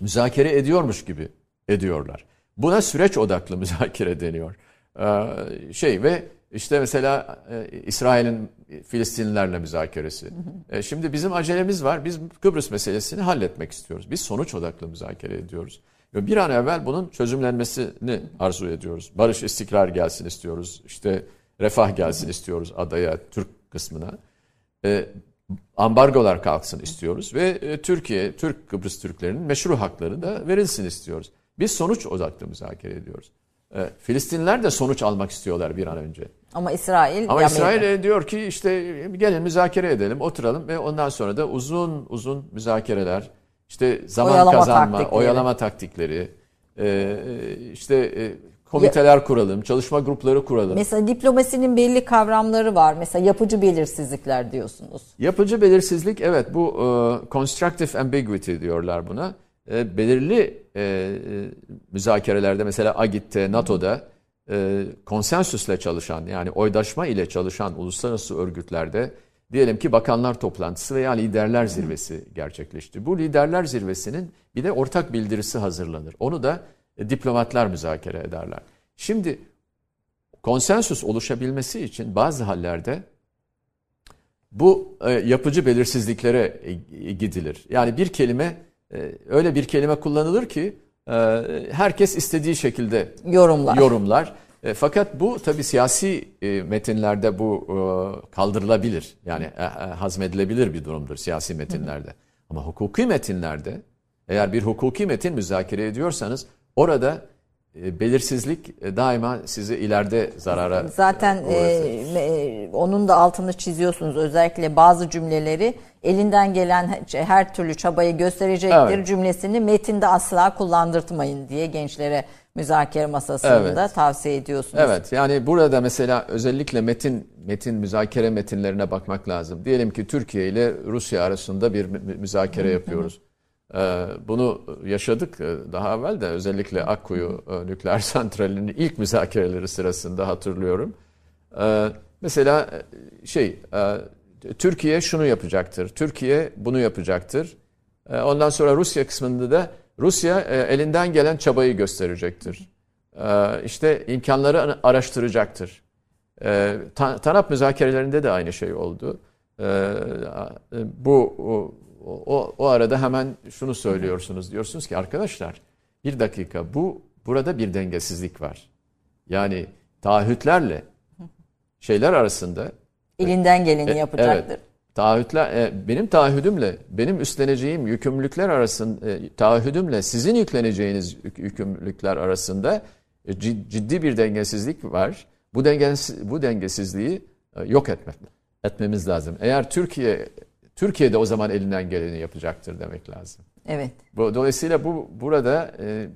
müzakere ediyormuş gibi ediyorlar. Buna süreç odaklı müzakere deniyor. Ee, şey ve işte mesela e, İsrail'in Filistinlilerle müzakeresi. E, şimdi bizim acelemiz var. Biz Kıbrıs meselesini halletmek istiyoruz. Biz sonuç odaklı müzakere ediyoruz. Bir an evvel bunun çözümlenmesini arzu ediyoruz. Barış, istikrar gelsin istiyoruz. İşte refah gelsin istiyoruz adaya, Türk kısmına. E, ambargolar kalksın istiyoruz ve e, Türkiye, Türk Kıbrıs Türklerinin meşru hakları da verilsin istiyoruz. Biz sonuç odaklı müzakere ediyoruz. E, Filistinliler de sonuç almak istiyorlar bir an önce. Ama İsrail Ama İsrail diyor ki işte gelin müzakere edelim, oturalım ve ondan sonra da uzun uzun müzakereler, işte zaman oyalama kazanma, taktikleri. oyalama taktikleri, e, işte e, komiteler kuralım, çalışma grupları kuralım. Mesela diplomasinin belli kavramları var. Mesela yapıcı belirsizlikler diyorsunuz. Yapıcı belirsizlik evet bu e, constructive ambiguity diyorlar buna. E, belirli e, e, müzakerelerde mesela AGİT'te, NATO'da e, konsensüsle çalışan yani oydaşma ile çalışan uluslararası örgütlerde diyelim ki bakanlar toplantısı veya liderler zirvesi gerçekleşti. Bu liderler zirvesinin bir de ortak bildirisi hazırlanır. Onu da e, diplomatlar müzakere ederler. Şimdi konsensüs oluşabilmesi için bazı hallerde bu e, yapıcı belirsizliklere e, gidilir. Yani bir kelime e, öyle bir kelime kullanılır ki herkes istediği şekilde yorumlar. yorumlar. E, fakat bu tabi siyasi e, metinlerde bu e, kaldırılabilir. Yani e, e, hazmedilebilir bir durumdur siyasi metinlerde. Hı. Ama hukuki metinlerde eğer bir hukuki metin müzakere ediyorsanız orada e, belirsizlik e, daima sizi ileride zarara Zaten e, e, onun da altını çiziyorsunuz. Özellikle bazı cümleleri elinden gelen her türlü çabayı gösterecektir evet. cümlesini metinde asla kullandırtmayın diye gençlere müzakere masasında evet. tavsiye ediyorsunuz. Evet yani burada mesela özellikle metin metin müzakere metinlerine bakmak lazım. Diyelim ki Türkiye ile Rusya arasında bir müzakere yapıyoruz. Ee, bunu yaşadık e, daha evvel de özellikle Akkuyu e, nükleer santralinin ilk müzakereleri sırasında hatırlıyorum. Ee, mesela e, şey Türkiye şunu yapacaktır, Türkiye bunu yapacaktır. Ee, ondan sonra Rusya kısmında da Rusya elinden gelen çabayı gösterecektir. İşte imkanları araştıracaktır. TANAP müzakerelerinde de aynı şey oldu. Bu o, o arada hemen şunu söylüyorsunuz. Diyorsunuz ki arkadaşlar bir dakika bu burada bir dengesizlik var. Yani taahhütlerle şeyler arasında elinden geleni e, yapacaktır. Evet, taahhütler e, benim taahhüdümle benim üstleneceğim yükümlülükler arasında e, taahhüdümle sizin yükleneceğiniz yükümlülükler arasında e, ciddi bir dengesizlik var. Bu dengesiz, bu dengesizliği e, yok etmek etmemiz lazım. Eğer Türkiye Türkiye de o zaman elinden geleni yapacaktır demek lazım. Evet. Bu, dolayısıyla bu burada e,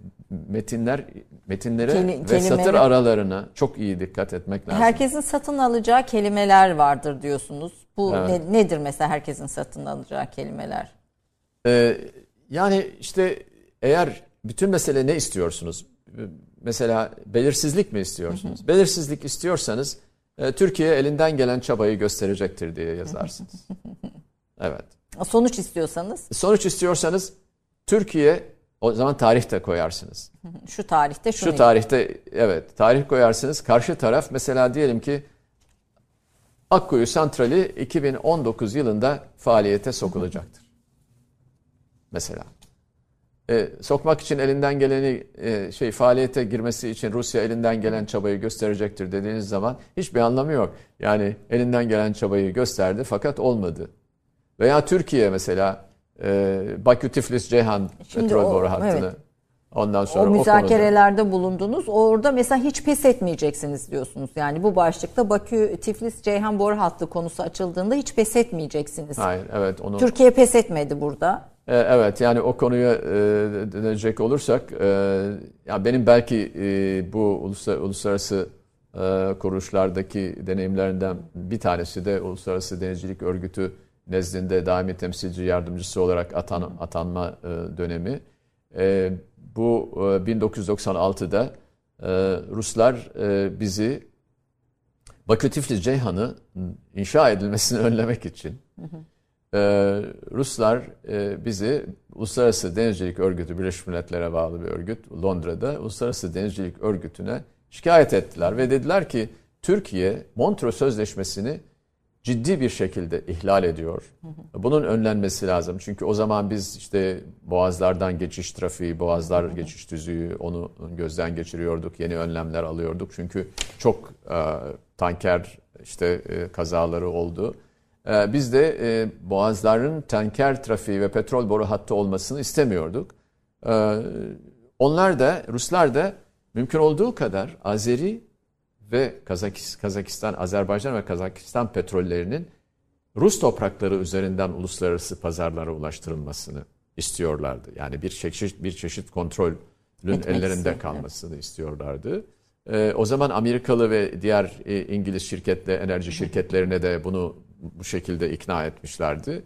metinler metinlere Keli, ve satır aralarına çok iyi dikkat etmek lazım. Herkesin satın alacağı kelimeler vardır diyorsunuz. Bu evet. ne, nedir mesela herkesin satın alacağı kelimeler? Ee, yani işte eğer bütün mesele ne istiyorsunuz? Mesela belirsizlik mi istiyorsunuz? Hı hı. Belirsizlik istiyorsanız e, Türkiye elinden gelen çabayı gösterecektir diye yazarsınız. Evet. Sonuç istiyorsanız? Sonuç istiyorsanız Türkiye o zaman tarih de koyarsınız. Şu tarihte şunu. Şu tarihte evet tarih koyarsınız. Karşı taraf mesela diyelim ki Akkuyu Santrali 2019 yılında faaliyete sokulacaktır. mesela. E, sokmak için elinden geleni e, şey faaliyete girmesi için Rusya elinden gelen çabayı gösterecektir dediğiniz zaman hiçbir anlamı yok. Yani elinden gelen çabayı gösterdi fakat olmadı. Veya Türkiye mesela e, Bakü Tiflis Ceyhan Şimdi petrol boru hattını evet. Ondan sonra o müzakerelerde o bulundunuz. Orada mesela hiç pes etmeyeceksiniz diyorsunuz. Yani bu başlıkta Bakü Tiflis Ceyhan boru hattı konusu açıldığında hiç pes etmeyeceksiniz. Hayır, evet onu. Türkiye pes etmedi burada. E, evet yani o konuya e, dönecek olursak e, ya benim belki e, bu uluslar, uluslararası e, kuruluşlardaki deneyimlerinden bir tanesi de Uluslararası Denizcilik Örgütü nezdinde daimi temsilci yardımcısı olarak atan, atanma e, dönemi. E, bu e, 1996'da e, Ruslar e, bizi Bakü Tiflis Ceyhan'ı inşa edilmesini önlemek için e, Ruslar e, bizi Uluslararası Denizcilik Örgütü Birleşmiş Milletler'e bağlı bir örgüt Londra'da Uluslararası Denizcilik Örgütü'ne şikayet ettiler ve dediler ki Türkiye Montreux Sözleşmesi'ni ciddi bir şekilde ihlal ediyor. Bunun önlenmesi lazım. Çünkü o zaman biz işte boğazlardan geçiş trafiği, boğazlar geçiş düzüğü onu gözden geçiriyorduk. Yeni önlemler alıyorduk. Çünkü çok e, tanker işte e, kazaları oldu. E, biz de e, boğazların tanker trafiği ve petrol boru hattı olmasını istemiyorduk. E, onlar da Ruslar da mümkün olduğu kadar Azeri ve Kazakistan, Azerbaycan ve Kazakistan petrollerinin Rus toprakları üzerinden uluslararası pazarlara ulaştırılmasını istiyorlardı. Yani bir çeşit bir çeşit kontrolün ellerinde kalmasını istiyorlardı. Ee, o zaman Amerikalı ve diğer e, İngiliz şirketle enerji şirketlerine de bunu bu şekilde ikna etmişlerdi.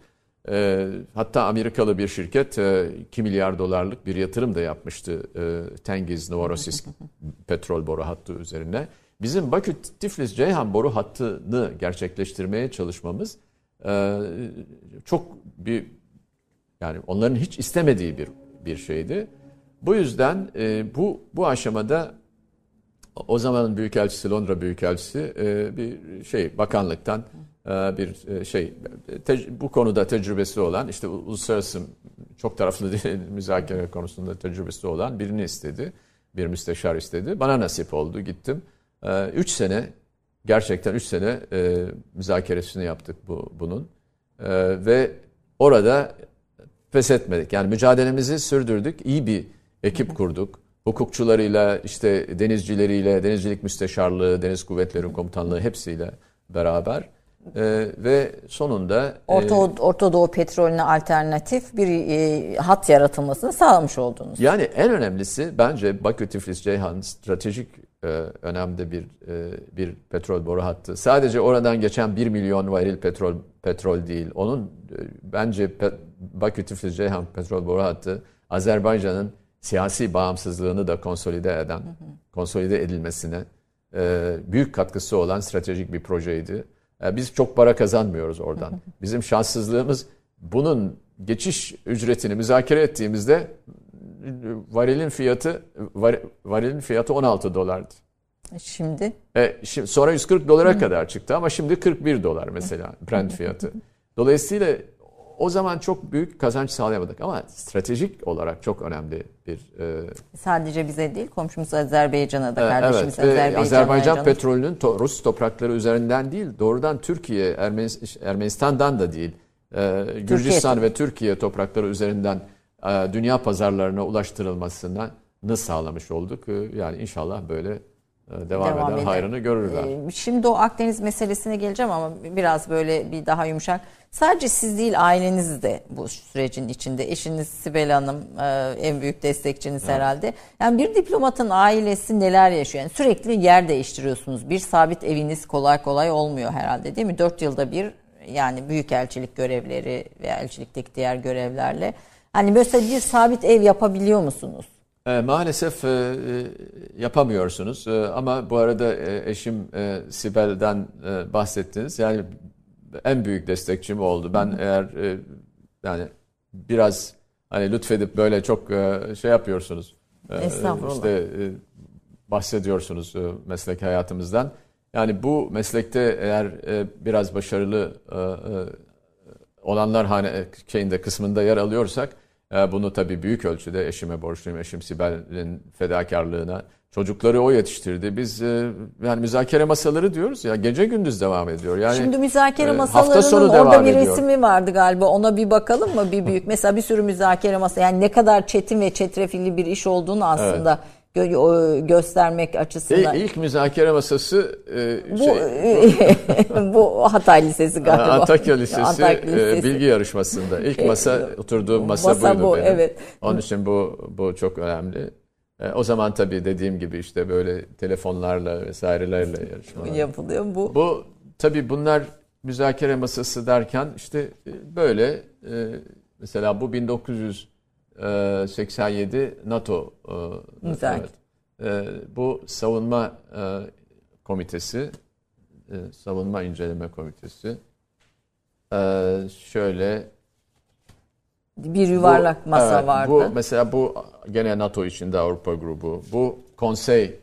Ee, hatta Amerikalı bir şirket e, 2 milyar dolarlık bir yatırım da yapmıştı e, Tengiz Novorossiysk petrol boru hattı üzerine. Bizim Bakü Tiflis Ceyhan boru hattını gerçekleştirmeye çalışmamız e, çok bir yani onların hiç istemediği bir bir şeydi. Bu yüzden e, bu bu aşamada o zamanın büyükelçisi Londra büyükelçisi e, bir şey bakanlıktan bir şey bu konuda tecrübesi olan işte uluslararası çok taraflı müzakere konusunda tecrübesi olan birini istedi. Bir müsteşar istedi. Bana nasip oldu gittim. Ee, üç sene gerçekten üç sene e, müzakeresini yaptık bu bunun e, ve orada pes etmedik. Yani mücadelemizi sürdürdük. İyi bir ekip kurduk. hukukçularıyla, işte denizcileriyle, denizcilik müsteşarlığı, deniz kuvvetleri komutanlığı hepsiyle beraber e, ve sonunda Orta, e, Orta Doğu petrolüne alternatif bir e, hat yaratılmasını sağlamış oldunuz. Yani en önemlisi bence Bakü Tiflis Ceyhan stratejik e, önemde bir e, bir petrol boru hattı. Sadece oradan geçen 1 milyon varil petrol petrol değil. Onun e, bence pe, Bakü Tiflis Ceyhan petrol boru hattı Azerbaycan'ın siyasi bağımsızlığını da konsolide eden, hı hı. konsolide edilmesine e, büyük katkısı olan stratejik bir projeydi. E, biz çok para kazanmıyoruz oradan. Bizim şanssızlığımız bunun geçiş ücretini müzakere ettiğimizde varilin fiyatı var, varilin fiyatı 16 dolardı. Şimdi? E, şimdi sonra 140 dolara kadar çıktı ama şimdi 41 dolar mesela Brent fiyatı. Dolayısıyla o zaman çok büyük kazanç sağlayamadık ama stratejik olarak çok önemli bir... E, Sadece bize değil komşumuz Azerbaycan'a da kardeşimiz evet, Azerbaycan. Azerbaycan petrolünün to, Rus toprakları üzerinden değil doğrudan Türkiye, Ermenistan'dan da değil e, Gürcistan Türkiye. ve Türkiye toprakları üzerinden e, dünya pazarlarına ulaştırılmasını sağlamış olduk. E, yani inşallah böyle e, devam, devam eden eder. hayrını görürler. Şimdi o Akdeniz meselesine geleceğim ama biraz böyle bir daha yumuşak. Sadece siz değil aileniz de bu sürecin içinde. Eşiniz Sibel Hanım en büyük destekçiniz evet. herhalde. Yani bir diplomatın ailesi neler yaşıyor? Yani sürekli yer değiştiriyorsunuz. Bir sabit eviniz kolay kolay olmuyor herhalde değil mi? Dört yılda bir yani büyükelçilik görevleri ve elçilikteki diğer görevlerle. Hani mesela bir sabit ev yapabiliyor musunuz? E, maalesef e, e, yapamıyorsunuz e, ama bu arada e, eşim e, Sibel'den e, bahsettiniz. Yani en büyük destekçim oldu. Ben Hı. eğer e, yani biraz hani lütfedip böyle çok e, şey yapıyorsunuz. E, Estağfurullah. İşte e, bahsediyorsunuz e, meslek hayatımızdan. Yani bu meslekte eğer e, biraz başarılı e, e, olanlar hani e, şeyinde kısmında yer alıyorsak e, bunu tabii büyük ölçüde eşime borçluyum. Eşim Sibel'in fedakarlığına. Çocukları o yetiştirdi. Biz e, yani müzakere masaları diyoruz ya gece gündüz devam ediyor. Yani Şimdi müzakere masalarının hafta sonu orada bir ediyor. resmi vardı galiba. Ona bir bakalım mı bir büyük. Mesela bir sürü müzakere masa yani ne kadar çetin ve çetrefilli bir iş olduğunu aslında evet gö göstermek açısından. E, ilk müzakere masası e, bu, şey, bu Hatay Lisesi galiba. Antakya Lisesi, Antakya e, Lisesi. E, bilgi yarışmasında ilk masa oturduğum masa, masa buydu bu, benim. Evet. Onun için bu bu çok önemli. E, o zaman tabii dediğim gibi işte böyle telefonlarla vesairelerle yarışmalar yapılıyor bu. Bu tabii bunlar müzakere masası derken işte e, böyle e, mesela bu 1900 87 ee, NATO e. Evet. Ee, bu savunma e, komitesi e, savunma inceleme komitesi ee, şöyle bir yuvarlak bu, masa evet, vardı. Bu mesela bu gene NATO içinde Avrupa grubu. Bu konsey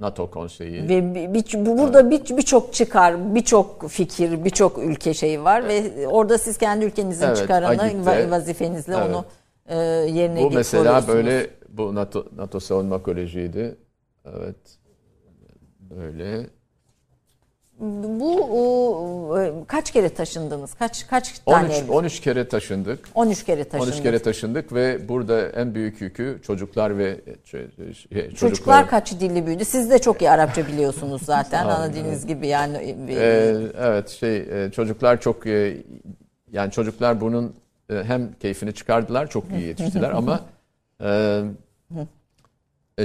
NATO konseyi. Ve bir, bir, burada bir birçok çıkar, birçok fikir, birçok ülke şeyi var ve orada siz kendi ülkenizin evet, çıkarını Agit'te, vazifenizle evet. onu e, yerine Bu mesela böyle bu NATO NATO Savunma Koleji'ydi. Evet. Böyle bu e, kaç kere taşındınız? Kaç kaç tane 13 ev? 13 kere taşındık. 13 kere taşındık. 13 kere taşındık ve burada en büyük yükü çocuklar ve şey, çocuklar, çocuklar kaç dilli büyüdü? Siz de çok iyi Arapça biliyorsunuz zaten ana diliniz gibi yani. Ee, evet şey e, çocuklar çok e, yani çocuklar bunun hem keyfini çıkardılar, çok iyi yetiştiler ama e, e,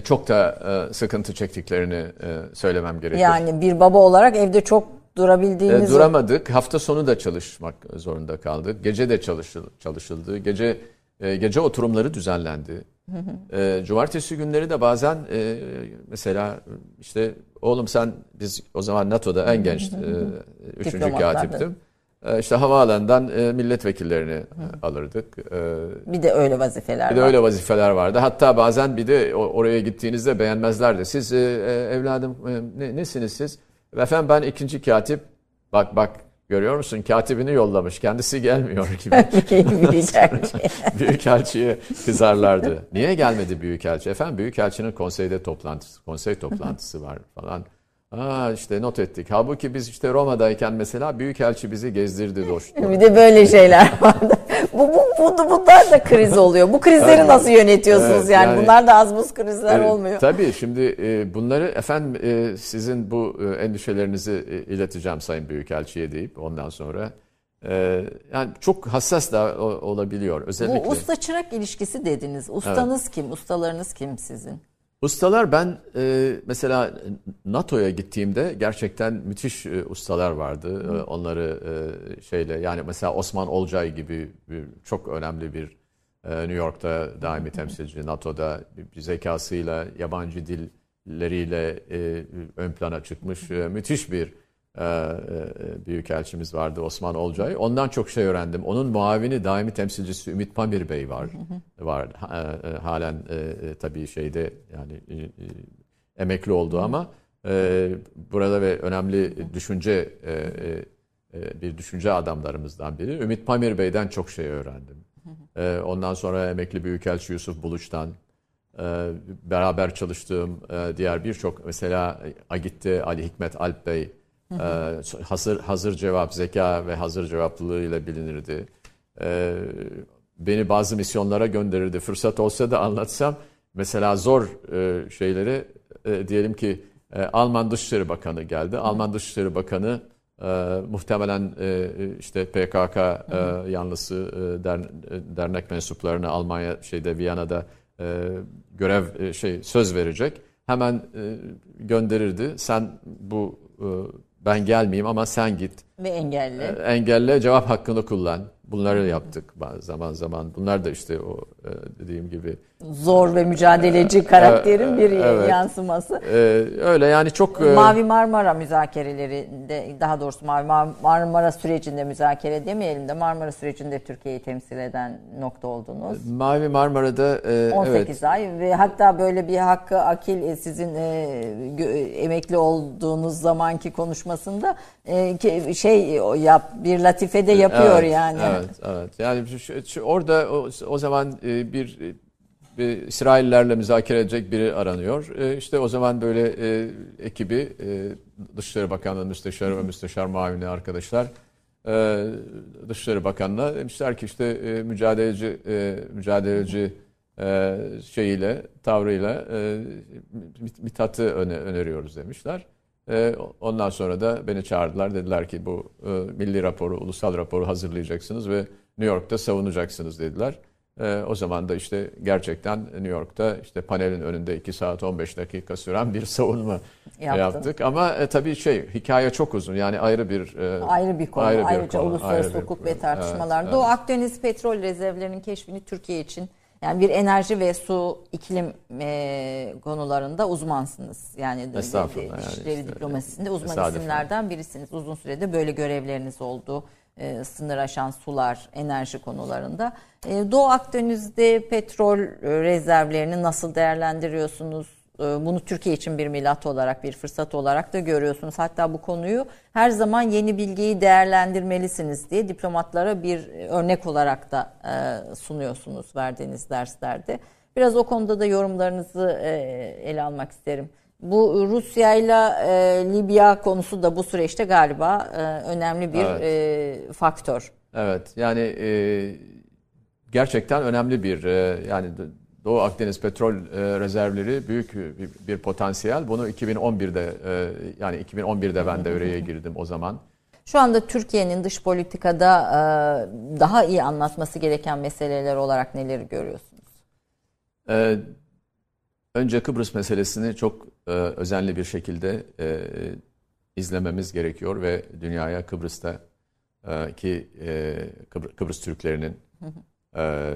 çok da e, sıkıntı çektiklerini e, söylemem gerekiyor. Yani bir baba olarak evde çok durabildiğiniz... E, duramadık. Hafta sonu da çalışmak zorunda kaldık. Gece de çalışıldı. çalışıldı. Gece e, gece oturumları düzenlendi. e, cumartesi günleri de bazen e, mesela işte oğlum sen biz o zaman NATO'da en genç e, üçüncü katiptim. E, işte havaalanından e, milletvekillerini Hı. alırdık. E, bir de öyle vazifeler Bir de öyle vazifeler vardı. Hatta bazen bir de oraya gittiğinizde beğenmezlerdi. Siz evladım ne, nesiniz siz? Efendim ben ikinci katip. Bak bak görüyor musun? Katibini yollamış. Kendisi gelmiyor gibi. Büyükelçi. Büyükelçiye kızarlardı. Niye gelmedi Büyükelçi? Efendim Büyükelçinin konseyde toplantısı, konsey toplantısı var falan. Aa işte not ettik. Halbuki biz işte Roma'dayken mesela Büyükelçi bizi gezdirdi doştu. Bir de böyle şeyler vardı. bu, bu, bu, bunlar da kriz oluyor. Bu krizleri Evet. nasıl yönetiyorsunuz Evet, yani? yani- Bunlar da az buz krizler Evet, olmuyor. Tabii şimdi e, bunları efendim e, sizin bu e, endişelerinizi e, ileteceğim Sayın Büyükelçi'ye deyip ondan sonra e, yani çok hassas da olabiliyor özellikle. Bu usta çırak ilişkisi dediniz. Ustanız kim? Ustalarınız kim sizin? Ustalar ben e, mesela NATO'ya gittiğimde gerçekten müthiş e, ustalar vardı. E, onları e, şeyle yani mesela Osman Olcay gibi bir, çok önemli bir e, New York'ta daimi temsilci NATO'da bir, zekasıyla yabancı dilleriyle e, ön plana çıkmış e, müthiş bir büyükelçimiz vardı Osman Olcay. Ondan çok şey öğrendim. Onun muavini daimi temsilcisi Ümit Pamir Bey var. var. E, halen e, e, tabii şeyde yani e, e, emekli oldu ama e, burada ve önemli düşünce e, e, e, bir düşünce adamlarımızdan biri. Ümit Pamir Bey'den çok şey öğrendim. E, ondan sonra emekli büyükelçi Yusuf Buluş'tan e, beraber çalıştığım e, diğer birçok mesela Agit'te Ali Hikmet Alp Bey e, hazır hazır cevap zeka ve hazır cevaplılığıyla bilinirdi. E, beni bazı misyonlara gönderirdi. Fırsat olsa da anlatsam mesela zor e, şeyleri e, diyelim ki e, Alman Dışişleri Bakanı geldi. Alman Dışişleri Bakanı e, muhtemelen e, işte PKK e, yanlısı e, der, e, dernek mensuplarını Almanya şeyde Viyana'da e, görev e, şey söz verecek. Hemen e, gönderirdi. Sen bu e, ben gelmeyeyim ama sen git. Ve engelli. E, Engelle cevap hakkını kullan. Bunları yaptık zaman zaman. Bunlar da işte o e, dediğim gibi Zor ve mücadeleci karakterin bir evet. yansıması. e, öyle yani çok e, Mavi Marmara müzakerelerinde daha doğrusu Mavi Mar- Marmara sürecinde müzakere demeyelim de Marmara sürecinde Türkiye'yi temsil eden nokta oldunuz. Mavi Marmara'da e, 18 evet ay ve hatta böyle bir hakkı akil e, sizin e, emekli olduğunuz zamanki konuşmasında e, şey yap bir latife de yapıyor Evet, yani. Evet, evet. Yani şu- şu- orada o, o zaman e, bir, bir İsraillerle müzakere edecek biri aranıyor. E, İşte o zaman böyle e, ekibi e, Dışişleri Bakanlığı Müsteşarı ve Müsteşar Muavini arkadaşlar e, Dışişleri Bakanı'na demişler ki işte e, mücadeleci e, mücadeleci e, şeyiyle tavrıyla e, Mit- Mithat'ı öne, öneriyoruz demişler. E, ondan sonra da beni çağırdılar. Dediler ki bu e, milli raporu, ulusal raporu hazırlayacaksınız ve New York'ta savunacaksınız dediler. E, o zaman da işte gerçekten New York'ta işte panelin önünde 2 saat 15 dakika süren bir savunma Yaptın. yaptık. Ama e, tabii şey hikaye çok uzun. Yani ayrı bir e, Ayrı bir konu. ayrı bir Ayrıca konu, uluslararası ayrı bir hukuk konu. ve tartışmalar. Evet, Doğu evet. Akdeniz petrol rezervlerinin keşfini Türkiye için yani bir enerji ve su iklim e, konularında uzmansınız. Yani Estağfurullah de- yani dışişleri işte, diplomasisinde uzman isimlerden birisiniz. Uzun sürede böyle görevleriniz oldu. E, sınır aşan sular, enerji konularında. E, Doğu Akdeniz'de petrol e, rezervlerini nasıl değerlendiriyorsunuz? E, Bunu Türkiye için bir milat olarak, bir fırsat olarak da görüyorsunuz. Hatta bu konuyu her zaman yeni bilgiyi değerlendirmelisiniz diye diplomatlara bir örnek olarak da e, sunuyorsunuz verdiğiniz derslerde. Biraz o konuda da yorumlarınızı ele almak isterim. Bu Rusya ile Libya konusu da bu süreçte galiba e, önemli bir Evet. e, faktör. Evet yani e, gerçekten önemli bir e, yani Doğu Akdeniz petrol e, rezervleri büyük bir, bir potansiyel. Bunu 2011'de e, yani 2011'de ben devreye girdim o zaman. Şu anda Türkiye'nin dış politikada e, daha iyi anlatması gereken meseleler olarak neleri görüyorsunuz? Ee, önce Kıbrıs meselesini çok e, özenli bir şekilde e, izlememiz gerekiyor ve dünyaya Kıbrıs'ta e, ki e, Kıbr- Kıbrıs Türklerinin e,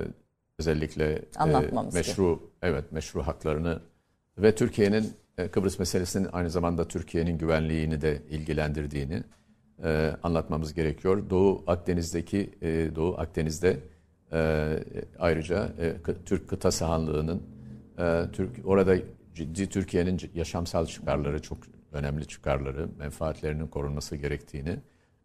özellikle e, meşru evet meşru haklarını ve Türkiye'nin e, Kıbrıs meselesinin aynı zamanda Türkiye'nin güvenliğini de ilgilendirdiğini e, anlatmamız gerekiyor. Doğu Akdeniz'deki e, Doğu Akdeniz'de e, ayrıca e, Türk kıta sahanlığının e, Türk orada ciddi Türkiye'nin yaşamsal çıkarları çok önemli çıkarları, menfaatlerinin korunması gerektiğini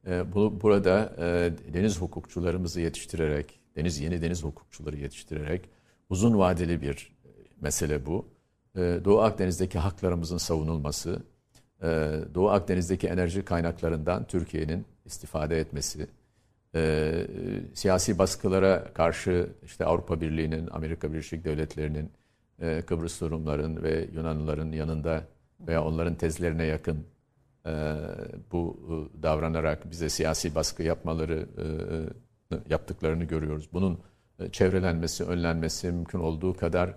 e, bu burada e, deniz hukukçularımızı yetiştirerek, deniz yeni deniz hukukçuları yetiştirerek uzun vadeli bir mesele bu. E, Doğu Akdeniz'deki haklarımızın savunulması Doğu Akdeniz'deki enerji kaynaklarından Türkiye'nin istifade etmesi, siyasi baskılara karşı işte Avrupa Birliği'nin, Amerika Birleşik Devletleri'nin, Kıbrıs Rumların ve Yunanlıların yanında veya onların tezlerine yakın bu davranarak bize siyasi baskı yapmaları yaptıklarını görüyoruz. Bunun çevrelenmesi, önlenmesi mümkün olduğu kadar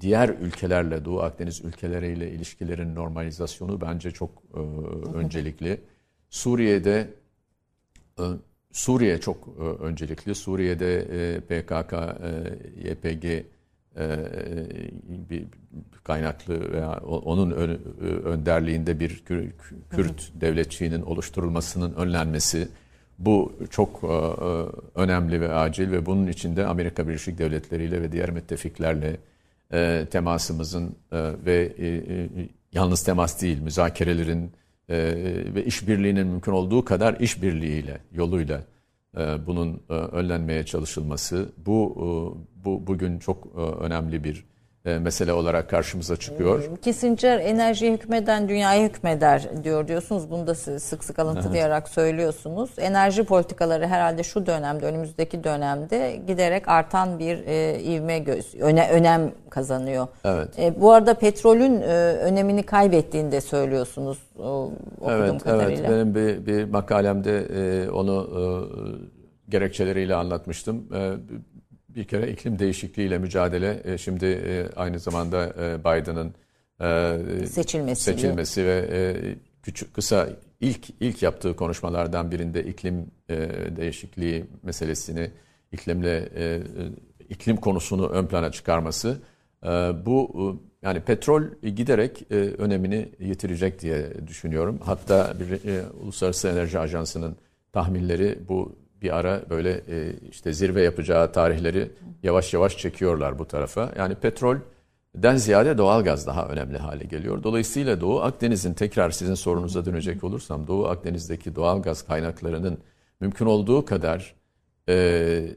diğer ülkelerle, Doğu Akdeniz ülkeleriyle ilişkilerin normalizasyonu bence çok e, öncelikli. Suriye'de e, Suriye çok e, öncelikli. Suriye'de e, PKK, e, YPG e, bir kaynaklı veya onun ön, önderliğinde bir Kürt devletçiğinin oluşturulmasının önlenmesi bu çok e, önemli ve acil ve bunun içinde Amerika Birleşik Devletleri ile ve diğer müttefiklerle e, temasımızın e, ve e, e, yalnız temas değil müzakerelerin e, ve işbirliğinin mümkün olduğu kadar işbirliğiyle yoluyla e, bunun e, önlenmeye çalışılması bu e, bu bugün çok e, önemli bir e, mesele olarak karşımıza çıkıyor. Ee, Kissinger enerjiye hükmeden dünyaya hükmeder diyor diyorsunuz. Bunu da sık sık alıntılayarak söylüyorsunuz. Enerji politikaları herhalde şu dönemde, önümüzdeki dönemde giderek artan bir e, ivme göz, öne, önem kazanıyor. Evet. E, bu arada petrolün e, önemini kaybettiğini de söylüyorsunuz o, okuduğum evet, kadarıyla. Evet, benim bir, bir makalemde e, onu e, gerekçeleriyle anlatmıştım. E, bir kere iklim değişikliğiyle mücadele e, şimdi e, aynı zamanda e, Biden'ın seçilmesi, seçilmesi ve küçük kısa ilk ilk yaptığı konuşmalardan birinde iklim değişikliği meselesini iklimle iklim konusunu ön plana çıkarması bu yani petrol giderek önemini yitirecek diye düşünüyorum. Hatta bir Uluslararası Enerji Ajansı'nın tahminleri bu bir ara böyle e, işte zirve yapacağı tarihleri yavaş yavaş çekiyorlar bu tarafa. Yani petrolden ziyade doğalgaz daha önemli hale geliyor. Dolayısıyla Doğu Akdeniz'in tekrar sizin sorunuza dönecek olursam Doğu Akdeniz'deki doğalgaz kaynaklarının mümkün olduğu kadar e,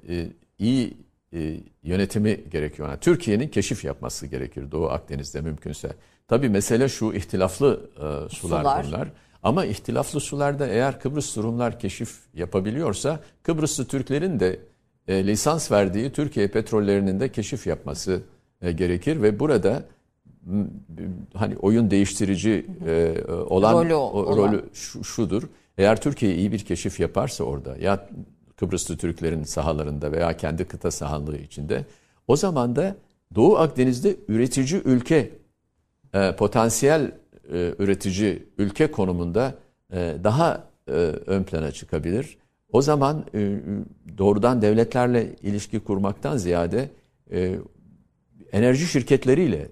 e, iyi e, yönetimi gerekiyor. Yani Türkiye'nin keşif yapması gerekir Doğu Akdeniz'de mümkünse. Tabii mesele şu ihtilaflı e, sular, sular bunlar. Ama ihtilaflı sularda eğer Kıbrıs Rumlar keşif yapabiliyorsa Kıbrıslı Türklerin de e, lisans verdiği Türkiye petrollerinin de keşif yapması e, gerekir ve burada hani oyun değiştirici e, olan rolü, o, rolü şu, şudur. Eğer Türkiye iyi bir keşif yaparsa orada ya Kıbrıslı Türklerin sahalarında veya kendi kıta sahanlığı içinde o zaman da Doğu Akdeniz'de üretici ülke e, potansiyel e, üretici ülke konumunda e, daha e, ön plana çıkabilir. O zaman doğrudan devletlerle ilişki kurmaktan ziyade enerji şirketleriyle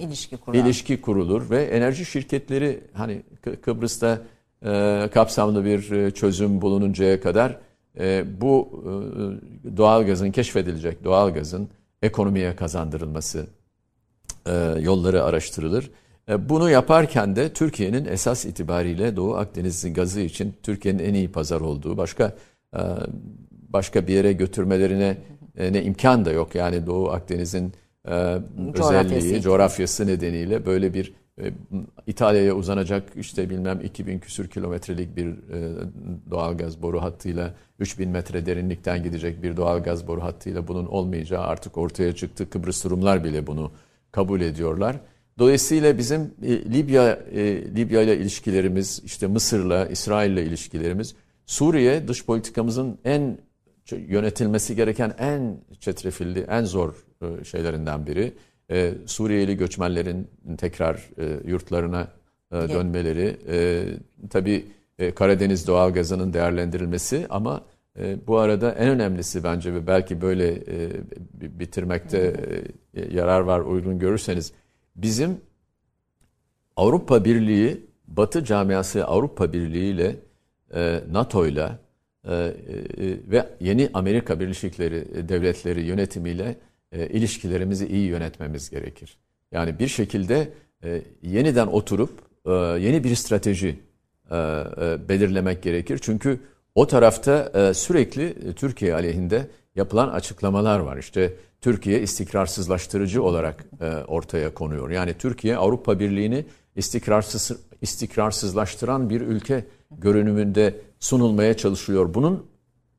ilişki, ilişki kurulur ve enerji şirketleri hani Kıbrıs'ta kapsamlı bir çözüm bulununcaya kadar bu doğalgazın keşfedilecek doğalgazın ekonomiye kazandırılması yolları araştırılır. E, bunu yaparken de Türkiye'nin esas itibariyle Doğu Akdeniz gazı için Türkiye'nin en iyi pazar olduğu başka e, başka bir yere götürmelerine e, ne imkan da yok. Yani Doğu Akdeniz'in özelliği, coğrafyası nedeniyle böyle bir İtalya'ya uzanacak işte bilmem 2000 küsür kilometrelik bir doğal gaz boru hattıyla 3000 metre derinlikten gidecek bir doğal gaz boru hattıyla bunun olmayacağı artık ortaya çıktı. Kıbrıs Rumlar bile bunu kabul ediyorlar. Dolayısıyla bizim e, Libya e, Libya ile ilişkilerimiz, işte Mısır'la, İsrail'le ilişkilerimiz, Suriye dış politikamızın en yönetilmesi gereken en çetrefilli, en zor e, şeylerinden biri. E, Suriyeli göçmenlerin tekrar e, yurtlarına e, dönmeleri, e, tabii e, Karadeniz doğalgazının değerlendirilmesi ama e, bu arada en önemlisi bence ve belki böyle e, bitirmekte e, yarar var uygun görürseniz bizim Avrupa Birliği, Batı camiası Avrupa Birliği ile e, NATO ile e, e, ve yeni Amerika Birleşik Devletleri yönetimiyle ilişkilerimizi iyi yönetmemiz gerekir. Yani bir şekilde yeniden oturup yeni bir strateji belirlemek gerekir. Çünkü o tarafta sürekli Türkiye aleyhinde yapılan açıklamalar var. İşte Türkiye istikrarsızlaştırıcı olarak e, ortaya konuyor. Yani Türkiye Avrupa Birliği'ni istikrarsız istikrarsızlaştıran bir ülke görünümünde sunulmaya çalışıyor. Bunun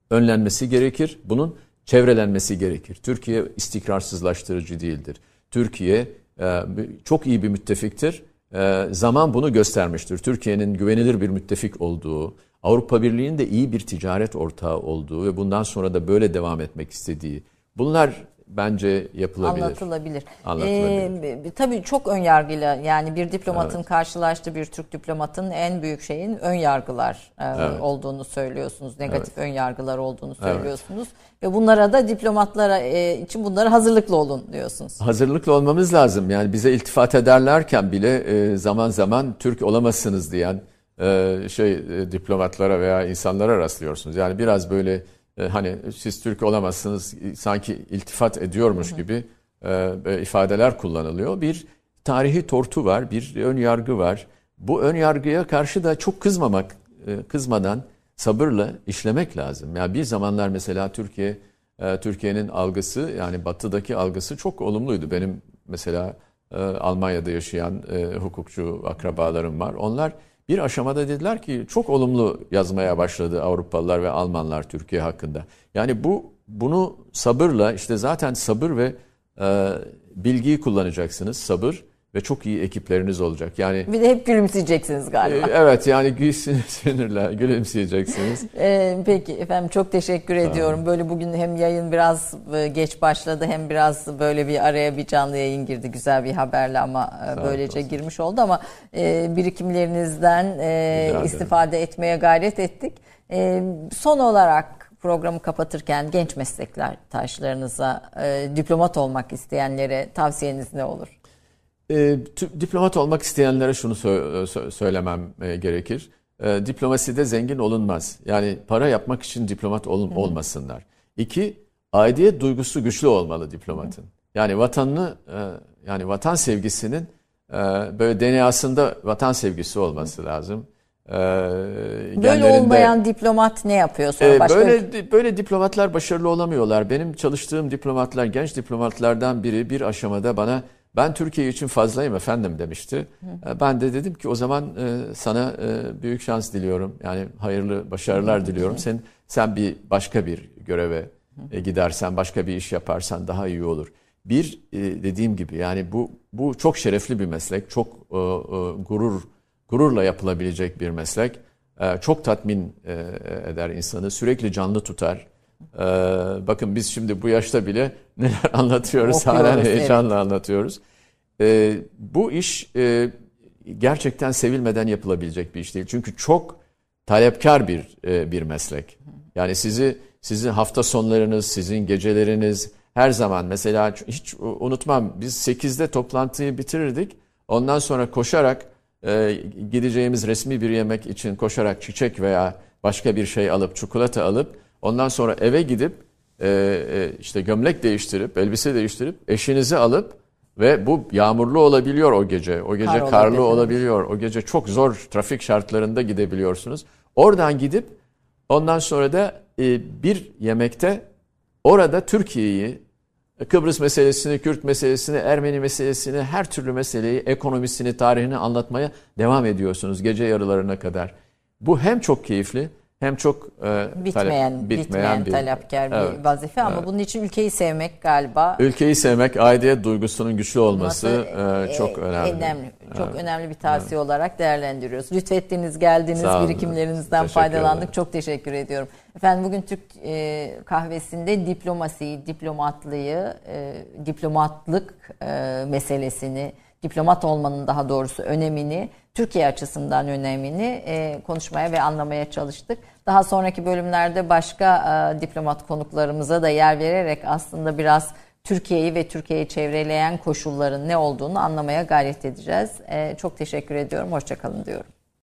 önlenmesi gerekir. Bunun çevrelenmesi gerekir. Türkiye istikrarsızlaştırıcı değildir. Türkiye e, çok iyi bir müttefiktir. E, zaman bunu göstermiştir. Türkiye'nin güvenilir bir müttefik olduğu, Avrupa Birliği'nin de iyi bir ticaret ortağı olduğu ve bundan sonra da böyle devam etmek istediği. Bunlar bence yapılabilir. Anlatılabilir. Anlatılabilir. Ee, tabii çok ön yargıyla yani bir diplomatın evet. karşılaştığı bir Türk diplomatın en büyük şeyin ön yargılar e, evet. olduğunu söylüyorsunuz. Negatif evet. ön yargılar olduğunu söylüyorsunuz. Evet. Ve bunlara da diplomatlara e, için bunlara hazırlıklı olun diyorsunuz. Hazırlıklı olmamız lazım. Yani bize iltifat ederlerken bile e, zaman zaman Türk olamazsınız diyen şey diplomatlara veya insanlara rastlıyorsunuz. Yani biraz böyle e, hani siz Türk olamazsınız sanki iltifat ediyormuş gibi e, ifadeler kullanılıyor. Bir tarihi tortu var, bir ön yargı var. Bu ön yargıya karşı da çok kızmamak, e, kızmadan sabırla işlemek lazım. Yani bir zamanlar mesela Türkiye e, Türkiye'nin algısı yani batıdaki algısı çok olumluydu. Benim mesela e, Almanya'da yaşayan e, hukukçu akrabalarım var. Onlar bir aşamada dediler ki çok olumlu yazmaya başladı Avrupalılar ve Almanlar Türkiye hakkında. Yani bu bunu sabırla işte zaten sabır ve e, bilgiyi kullanacaksınız. Sabır ve çok iyi ekipleriniz olacak. Yani bir de hep gülümseyeceksiniz galiba. E, evet yani sinirle gülümseyeceksiniz. E, peki efendim çok teşekkür tamam. ediyorum. Böyle bugün hem yayın biraz e, geç başladı hem biraz böyle bir araya bir canlı yayın girdi güzel bir haberle ama Sağ böylece olsun. girmiş oldu ama birikimlerinizden istifade etmeye gayret ettik. son olarak programı kapatırken genç meslekler taşlarınıza diplomat olmak isteyenlere tavsiyeniz ne olur? E, diplomat olmak isteyenlere şunu sö- söylemem e, gerekir. E, diplomaside zengin olunmaz. Yani para yapmak için diplomat ol- olmasınlar. İki, aidiyet duygusu güçlü olmalı diplomatın. Yani vatanını, e, yani vatan sevgisinin e, böyle DNA'sında vatan sevgisi olması lazım. Ee, böyle olmayan diplomat ne yapıyor sonra e, başka? Böyle böyle diplomatlar başarılı olamıyorlar. Benim çalıştığım diplomatlar, genç diplomatlardan biri bir aşamada bana ben Türkiye için fazlayım efendim demişti. Hı. Ben de dedim ki o zaman e, sana e, büyük şans diliyorum. Yani hayırlı başarılar diliyorum. Sen sen bir başka bir göreve e, gidersen, başka bir iş yaparsan daha iyi olur. Bir dediğim gibi yani bu bu çok şerefli bir meslek. Çok gurur gururla yapılabilecek bir meslek. Çok tatmin eder insanı. Sürekli canlı tutar. Bakın biz şimdi bu yaşta bile neler anlatıyoruz. Hala heyecanla evet. anlatıyoruz. E, bu iş e, gerçekten sevilmeden yapılabilecek bir iş değil. Çünkü çok talepkar bir e, bir meslek. Yani sizi sizin hafta sonlarınız, sizin geceleriniz her zaman mesela hiç unutmam biz 8'de toplantıyı bitirirdik. Ondan sonra koşarak e, gideceğimiz resmi bir yemek için koşarak çiçek veya başka bir şey alıp çikolata alıp ondan sonra eve gidip e, e, işte gömlek değiştirip elbise değiştirip eşinizi alıp ve bu yağmurlu olabiliyor o gece. O gece Kar karlı olabiliyor. O gece çok zor trafik şartlarında gidebiliyorsunuz. Oradan gidip ondan sonra da e, bir yemekte orada Türkiye'yi, Kıbrıs meselesini, Kürt meselesini, Ermeni meselesini, her türlü meseleyi, ekonomisini, tarihini anlatmaya devam ediyorsunuz gece yarılarına kadar. Bu hem çok keyifli hem çok e, bitmeyen, talep, bitmeyen, bitmeyen bir, talepkar bir evet, vazife ama evet. bunun için ülkeyi sevmek galiba. Ülkeyi sevmek, aidiyet duygusunun güçlü olması e, çok e, önemli. önemli. Çok evet. önemli bir tavsiye evet. olarak değerlendiriyoruz. Lütfettiniz, geldiniz, birikimlerinizden teşekkür faydalandık. Ederim. Çok teşekkür ediyorum. Efendim bugün Türk e, kahvesinde diplomasiyi, diplomatlığı, e, diplomatlık e, meselesini, diplomat olmanın daha doğrusu önemini, Türkiye açısından önemini e, konuşmaya ve anlamaya çalıştık. Daha sonraki bölümlerde başka e, diplomat konuklarımıza da yer vererek aslında biraz Türkiye'yi ve Türkiye'yi çevreleyen koşulların ne olduğunu anlamaya gayret edeceğiz. E, çok teşekkür ediyorum. Hoşçakalın diyorum.